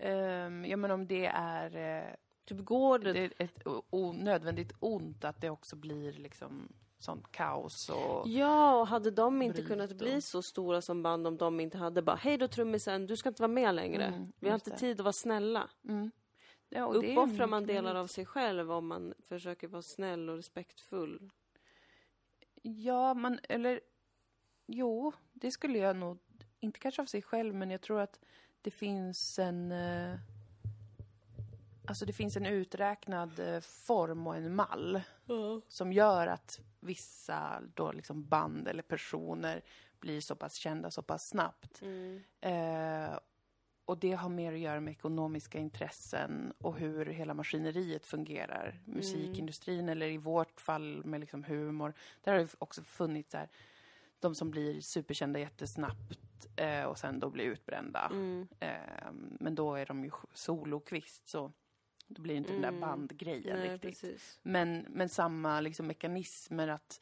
Um, ja, men om det är... eh, Typ går det... det ett onödvändigt ont att det också blir liksom sånt kaos och... Ja, och hade de inte kunnat och- bli så stora som band om de inte hade bara hej då trummisen, du ska inte vara med längre. Mm, Vi har inte det. tid att vara snälla. Mm. Ja, Uppoffrar man delar av sig själv om man försöker vara snäll och respektfull? Ja, man, eller... Jo, det skulle jag nog... Inte kanske av sig själv, men jag tror att det finns en... Eh, alltså det finns en uträknad eh, form och en mall som gör att vissa då liksom band eller personer blir så pass kända så pass snabbt. Mm. Eh, och det har mer att göra med ekonomiska intressen och hur hela maskineriet fungerar. Musikindustrin, eller i vårt fall med liksom humor. Där har det också funnits där, de som blir superkända jättesnabbt eh, och sen då blir utbrända. Mm. Eh, men då är de ju solokvist, så då blir det inte den Mm. där bandgrejen Nej, riktigt. precis. Men, men samma liksom mekanismer att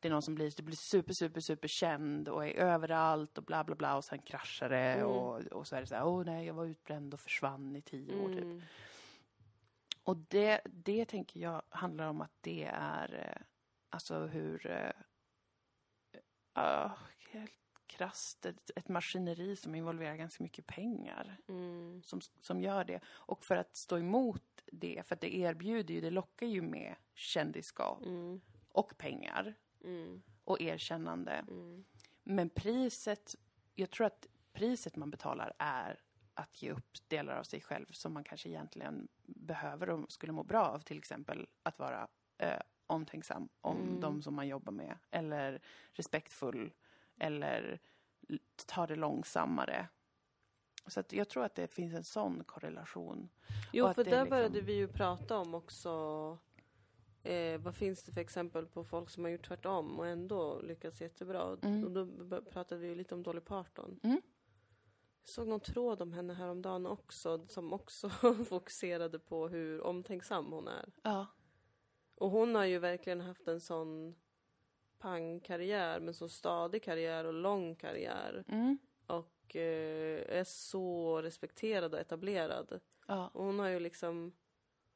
det är någon som blir, det blir super, super, super känd och är överallt och bla, bla, bla och sen kraschar det Mm. och, och så är det så här, åh nej, jag var utbränd och försvann i tio år typ. Mm. Och det, det tänker jag handlar om att det är, eh, alltså hur, uh, helt krasst, ett, ett maskineri som involverar ganska mycket pengar Mm. som, som gör det. Och för att stå emot det, för att det erbjuder ju, det lockar ju med kändisskap Mm. och pengar Mm. och erkännande. Mm. Men priset, jag tror att priset man betalar är att ge upp delar av sig själv som man kanske egentligen behöver och skulle må bra av. Till exempel att vara eh, omtänksam om Mm. de som man jobbar med. Eller respektfull. Eller l- ta det långsammare. Så jag tror att det finns en sån korrelation. Jo, för där liksom- började vi ju prata om också eh, vad finns det för exempel på folk som har gjort tvärtom och ändå lyckats jättebra. Mm. Och då pratade vi ju lite om Dolly Parton. Mm. Jag såg någon tråd om henne häromdagen också som också fokuserade på hur omtänksam hon är. Ja. Och hon har ju verkligen haft en sån pangkarriär, men så stadig karriär och lång karriär. Mm. Och eh, är så respekterad och etablerad. Ja. Och hon har ju liksom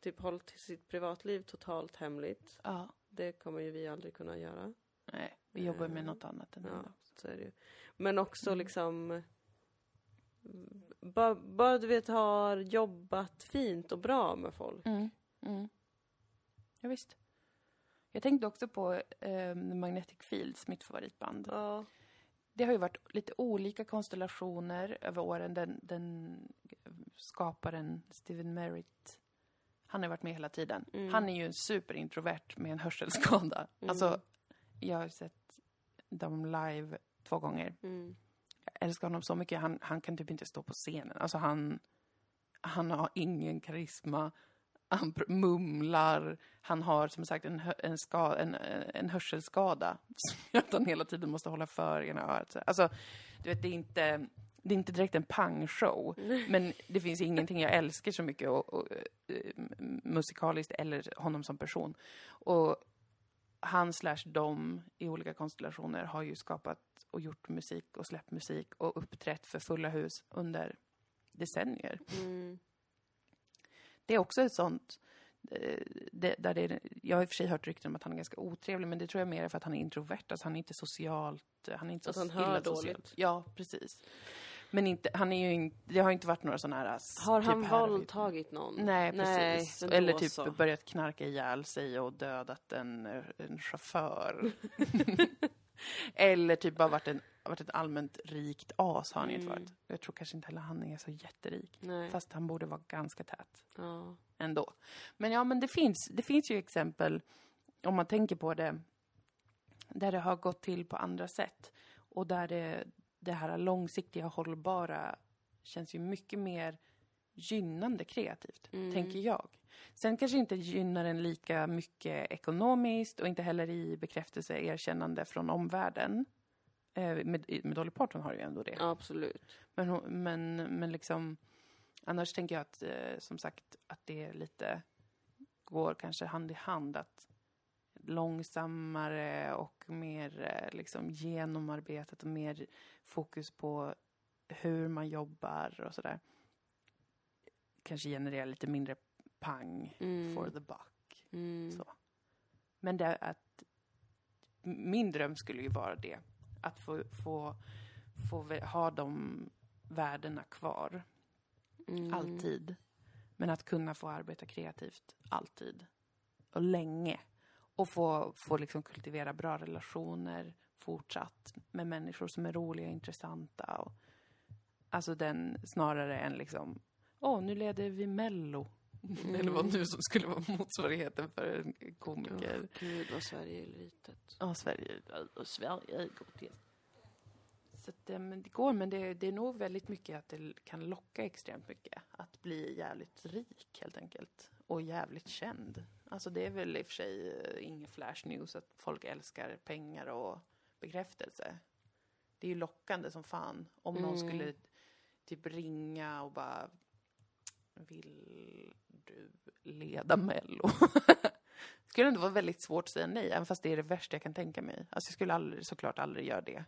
typ hållit sitt privatliv totalt hemligt. Ja. Det kommer ju vi aldrig kunna göra. Nej, vi jobbar med Eh, något annat än Ja, så är det ju. Men också Mm. liksom bara, bara du vet har jobbat fint och bra med folk. Mm. Mm. Ja, visst. Jag tänkte också på eh, Magnetic Fields, mitt favoritband. Ja. Det har ju varit lite olika konstellationer över åren. Den, den skaparen, Steven Merritt, han har varit med hela tiden. Mm. Han är ju superintrovert med en hörselskada. Mm. Alltså, jag har sett dem live två gånger. Mm. Jag älskar honom så mycket. Han, han kan typ inte stå på scenen. Alltså han, han har ingen karisma. Han mumlar. Han har som sagt en, en, ska, en, en hörselskada. Som gör att han hela tiden måste hålla för ena örat. Alltså, du vet, det är inte, det är inte direkt en pangshow. Men det finns ingenting jag älskar så mycket och, och, eh, musikaliskt eller honom som person. Och han slash dem i olika konstellationer har ju skapat och gjort musik och släppt musik och uppträtt för fulla hus under decennier. Mm. Det är också ett sånt eh, det, där det, jag har i och för sig hört rykten om att han är ganska otrevlig, men det tror jag mer är för att han är introvert. Alltså han är inte socialt, han är inte så han hör socialt. dåligt. Ja, precis. Men inte, han är ju inte, det har inte varit några sådana här... Har typ han här våldtagit någon? Nej, precis. men Eller typ så. börjat knarka ihjäl sig och dödat en, en chaufför. Eller typ bara varit, en, varit ett allmänt rikt as har han ju inte Mm. varit. Jag tror kanske inte heller han är så jätterik. Nej. Fast han borde vara ganska tät Ja. ändå. Men ja, men det finns, det finns ju exempel, om man tänker på det, där det har gått till på andra sätt. Och där det, det här långsiktiga, hållbara känns ju mycket mer gynnande kreativt, Mm. tänker jag. Sen kanske inte gynnar en lika mycket ekonomiskt och inte heller i bekräftelse, erkännande från omvärlden. Eh, med, med Dolly Parton har det ju ändå det. Absolut. Men, hon- men, men liksom, annars tänker jag att, eh, som sagt, att det lite, går kanske hand i hand att långsammare och mer eh, liksom genomarbetat och mer fokus på hur man jobbar och sådär. Kanske genererar lite mindre pang Mm. for the buck. Mm. Så. Men det att min dröm skulle ju vara det. Att få, få, få ha de värdena kvar. Mm. Alltid. Men att kunna få arbeta kreativt alltid. Och länge. Och få, få liksom kultivera bra relationer fortsatt med människor som är roliga och intressanta. Och, alltså den snarare än liksom, åh, nu leder vi Mello. Eller vad nu som skulle vara motsvarigheten för en komiker. Åh, Gud vad Sverige är litet. Ja, Sverige, och Sverige går till. Så att, eh, men det går, men det, det är nog väldigt mycket att det kan locka extremt mycket. Att bli jävligt rik helt enkelt. Och jävligt känd. Alltså det är väl i och för sig eh, ingen flash news att folk älskar pengar och bekräftelse. Det är ju lockande som fan. Om någon Mm. skulle typ ringa och bara Vill du leda Mello? skulle ändå vara väldigt svårt att säga nej, även fast det är det värsta jag kan tänka mig. Alltså jag skulle aldrig, såklart aldrig göra det.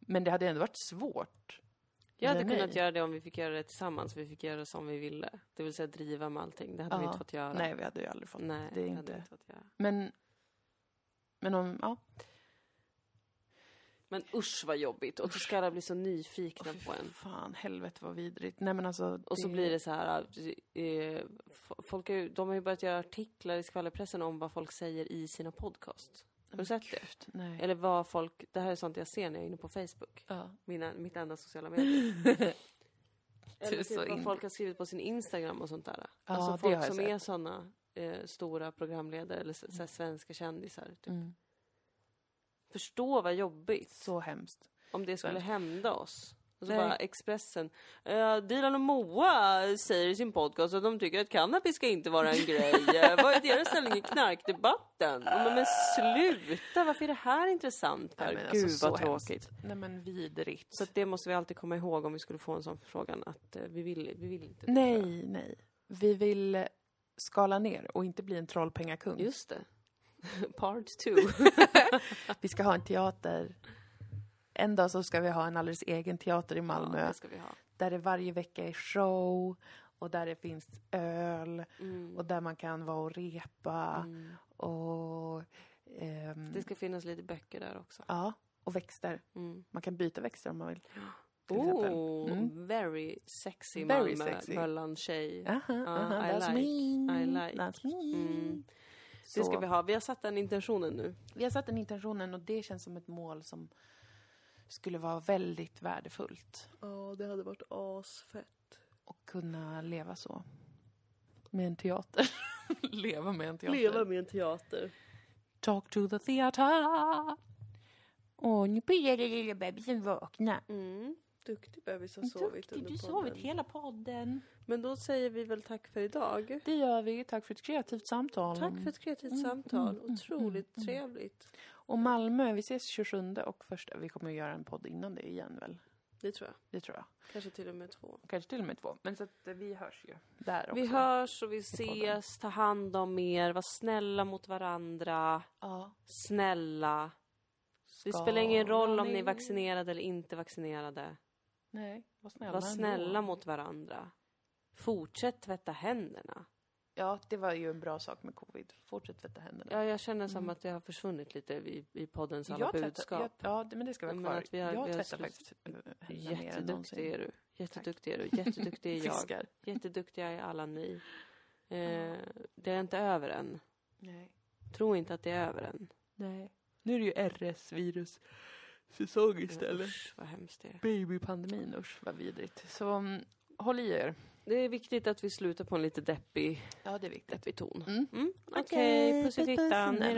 Men det hade ändå varit svårt. Jag hade Nej, kunnat göra det om vi fick göra det tillsammans. Vi fick göra det som vi ville. Det vill säga driva med allting. Det hade vi Ja. inte fått göra. Nej, vi hade ju aldrig fått. Nej, det är hade inte- vi inte fått göra. Men, men om, ja. Men usch vad jobbigt. Och så ska alla bli så nyfikna fy på en. Fan, helvete vad vidrigt. Nej men alltså. Och så blir det så här, eh, f- folk ju, de har ju börjat göra artiklar i skvallerpressen om vad folk säger i sina podcast. Har du sett det? Nej. Eller vad folk, det här är sånt jag ser när jag är inne på Facebook. Ja. Mina, mitt enda sociala medier. Är Eller typ vad in- folk har skrivit på sin Instagram och sånt där. Ja, alltså det folk som sett. är såna eh, stora programledare eller så, här svenska kändisar. Typ. Mm. Förstå vad jobbigt Så hemskt. om det skulle Hemskt. hända oss. Och så Nej. bara Expressen. Uh, Dilan och Moa säger i sin podcast att de tycker att cannabis ska inte vara en grej. Eh, vad är deras ställning i knarkdebatten? Men, men sluta, varför är det här intressant Per? Nej, alltså, Gud så vad hemskt. tråkigt. Nej men vidrigt. Så det måste vi alltid komma ihåg om vi skulle få en sån förfrågan att eh, vi, vill, vi vill inte nej, nej. Vi vill eh, skala ner och inte bli en trollpengakung. Just det. Part two. Vi ska ha en teater. En dag så ska vi ha en alldeles egen teater i Ja, Malmö. det ska vi ha. Där det varje vecka är show och där det finns öl Mm. och där man kan vara och repa Mm. och... ehm, Det ska finnas lite böcker där också. Ja, och växter. Mm. Man kan byta växter om man vill. Oh, Mm. very sexy Very Malmö. Möllan-tjej. Aha, aha, I that's like, me. I like. That's me. Mm. Så, Det ska vi ha. Vi har satt den intentionen nu. vi har satt den intentionen och det känns som ett mål som skulle vara väldigt värdefullt. Ja, det hade varit asfett. Och kunna leva så. Med en teater. leva med en teater. med en teater. Talk to the theater. Åh, nu började lilla bebisen vakna. Mm. Duktig bebis har sovit Duktig, under du podden. sovit hela podden. Men då säger vi väl tack för idag. Det gör vi. Tack för ett kreativt samtal. Tack för ett kreativt Mm, samtal. mm, mm, Otroligt mm, trevligt. Och Malmö, vi ses 27 och första. Vi kommer att göra en podd innan det igen väl? Det tror jag. Det tror jag. Kanske till och med två. Kanske till och med två. Men så att eh, vi hörs ju där också. Vi hörs och vi ses. Ta hand om er. Var snälla mot varandra. Ja. Snälla. Det spelar ingen roll om ni är vaccinerade eller inte vaccinerade. Nej, var snälla Var ändå. snälla mot varandra. Fortsätt tvätta händerna. Ja, det var ju en bra sak med covid. Fortsätt tvätta händerna. Ja, jag känner som Mm. att det har försvunnit lite i, i poddens alla Jag tvättar- budskap. Jag, ja, men det ska vara Men kvar. att vi har- jag vi har tvättar faktiskt äh, händerna mer än Jätteduktig någonsin. är du. Jätteduktig är du. Jätteduktig är jag. Fiskar. Jätteduktiga är alla ni. Eh, det är inte över än. Nej. Tro inte att det är över än. Nej. Nu är det ju RS-virussäsong istället. Usch, vad hemskt det är. Babypandemin, usch vad vidrigt. Så um, håll i er. Det är viktigt att vi slutar på en lite deppig, Ja, det är viktigt. deppig ton. Mm. Mm. Okej, Okej, puss i fittan. Det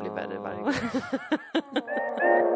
blir värre varje gång.